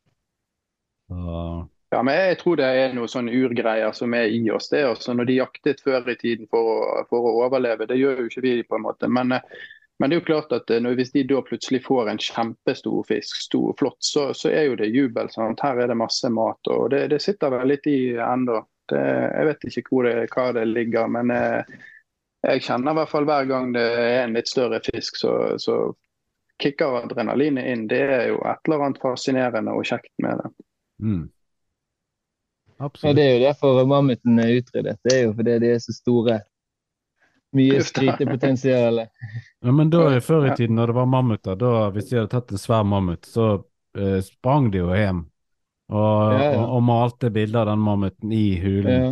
Så, Ja, men jeg tror det er noe sånn urgreier som er i oss. det. også. når de jaktet før i tiden for å, for å overleve, det gjør jo ikke vi på en måte. Men, eh, men det er jo klart at eh, når, hvis de da plutselig får en kjempestor fisk, stor, flott, så, så er jo det jubel. Sant? Her er det masse mat. og Det, det sitter vel litt i ennå. Det, jeg vet ikke hvor det, hva det ligger, men eh, jeg kjenner i hvert fall hver gang det er en litt større fisk, så, så kicker adrenalinet inn. Det er jo et eller annet fascinerende og kjekt med det. mm. Ja, det er jo derfor mammuten er utryddet. Det er jo fordi de er så store. Mye skrytepotensial. Ja, men da før i tiden, når det var mammuter, da hvis de hadde tatt en svær mammut, så eh, sprang de jo hjem og, Ja, ja. Og, og malte bilder av den mammuten i hulen. Ja.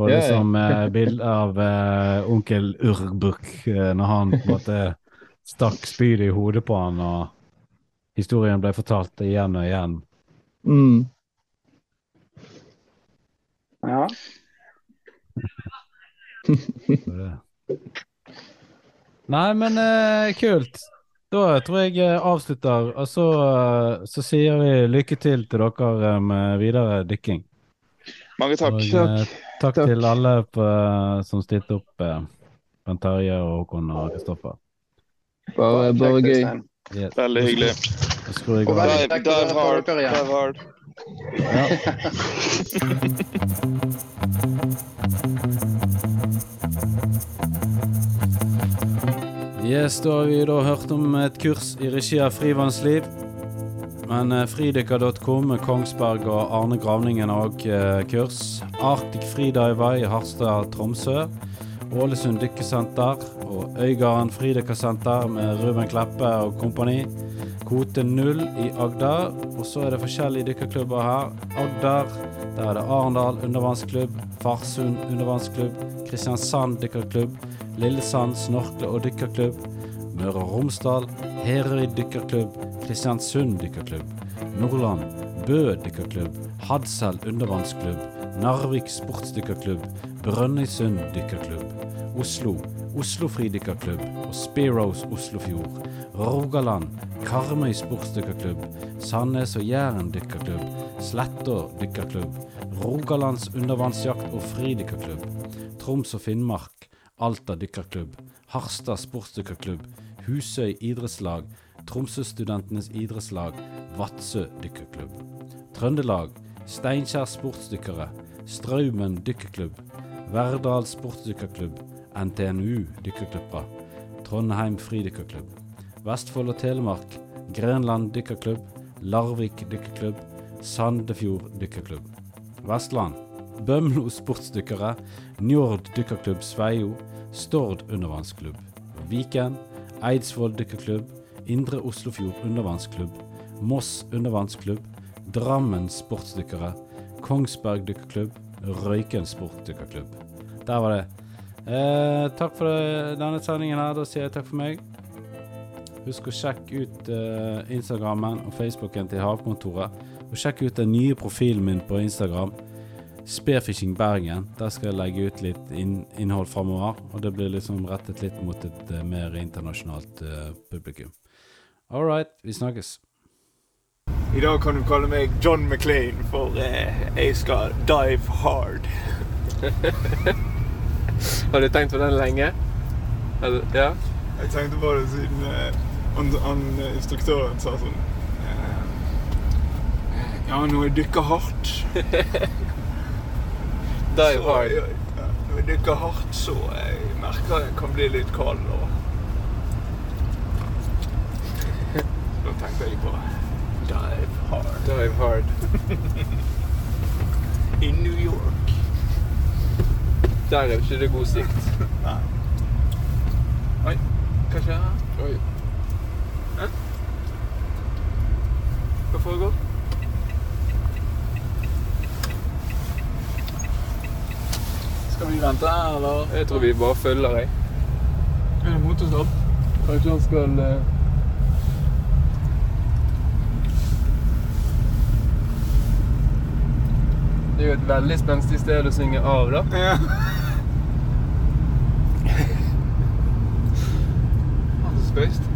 Og Ja, ja. liksom eh, bilde av eh, onkel Urbuk eh, når han på en måte stakk spydet i hodet på han, og historien ble fortalt igjen og igjen. Mm. Ja. Nei, men eh, kult. Da tror jeg jeg avslutter, og så, eh, så sier vi lykke til til dere eh, med videre dykking. Mange takk. Og, eh, takk, Takk. til alle på, som stilte opp. Eh, Bent Terje og Håkon og Kristoffer. Bare, bare gøy. Yes. Veldig hyggelig. Og av. veldig Dive, kjekt å Yes, da har vi da hørt om et kurs i regi av Frivannsliv. Men eh, fridykker.com Kongsberg og Arne Gravningen har òg eh, kurs. Arctic Freediver i Harstad, Tromsø. Ålesund dykkesenter og Øygarden fridykkersenter med Ruben Kleppe og kompani. Kvote null i Agder. Og så er det forskjellige dykkerklubber her. Agder, der er det Arendal undervannsklubb, Farsund undervannsklubb, Kristiansand dykkerklubb, Lillesand snorkle- og dykkerklubb, Møre og Romsdal, Herøy dykkerklubb, Kristiansund dykkerklubb, Nordland, Bø dykkerklubb, Hadsel undervannsklubb, Narvik sportsdykkerklubb, Brønnøysund dykkerklubb, Oslo, Oslo fridykkerklubb og Spearows Oslofjord, Rogaland, Karmøy sportsdykkerklubb, Sandnes og Jæren dykkerklubb, Sletter dykkerklubb, Rogalands undervannsjakt og fridykkerklubb, Troms og Finnmark, Alta dykkerklubb, Harstad sportsdykkerklubb, Husøy idrettslag, Tromsø-studentenes idrettslag, Vadsø dykkerklubb. Trøndelag, Steinkjer sportsdykkere, Straumen dykkerklubb, Verdal sportsdykkerklubb, NTNU dykkerklubber, Trondheim fridykkerklubb. Vestfold og Telemark, Grenland dykkerklubb, Larvik dykkerklubb, Sandefjord dykkerklubb. Vestland, Bømlo sportsdykkere, Njord dykkerklubb Sveio, Stord undervannsklubb. Viken, Eidsvoll dykkerklubb, Indre Oslofjord undervannsklubb, Moss undervannsklubb, Drammen sportsdykkere, Kongsberg dykkerklubb, Røyken Sportdykkerklubb. Der var det. Eh, takk for denne sendingen her. Da sier jeg takk for meg. Husk å sjekke ut eh, Instagrammen og Facebooken til Havkontoret. Og sjekk ut den nye profilen min på Instagram, Spearfishing Bergen. Der skal jeg legge ut litt inn innhold framover. Og det blir liksom rettet litt mot et eh, mer internasjonalt uh, publikum. All right, vi snakkes. I dag kan du kalle meg John McLean, for eh, jeg skal dive hard. Har du tenkt på den lenge? Eller- Ja? Jeg tenkte på det siden eh, han, han, eh, instruktøren sa sånn eh, Ja, når jeg dykker hardt Dive så- hard. Ja, ja, når jeg dykker hardt, så jeg merker jeg kan bli litt kald. Og da tenkte jeg på dive hard Dive hard. I New York. Der er ikke det god sikt. Nei. Oi, hva skjer her? Oi. Hva foregår? Skal vi vente, her, eller? Jeg tror vi bare følger, jeg. Er det motorstopp? Kanskje han skal uh... Det er jo et veldig spenstig sted å synge av, da. Ja. altså spøyst.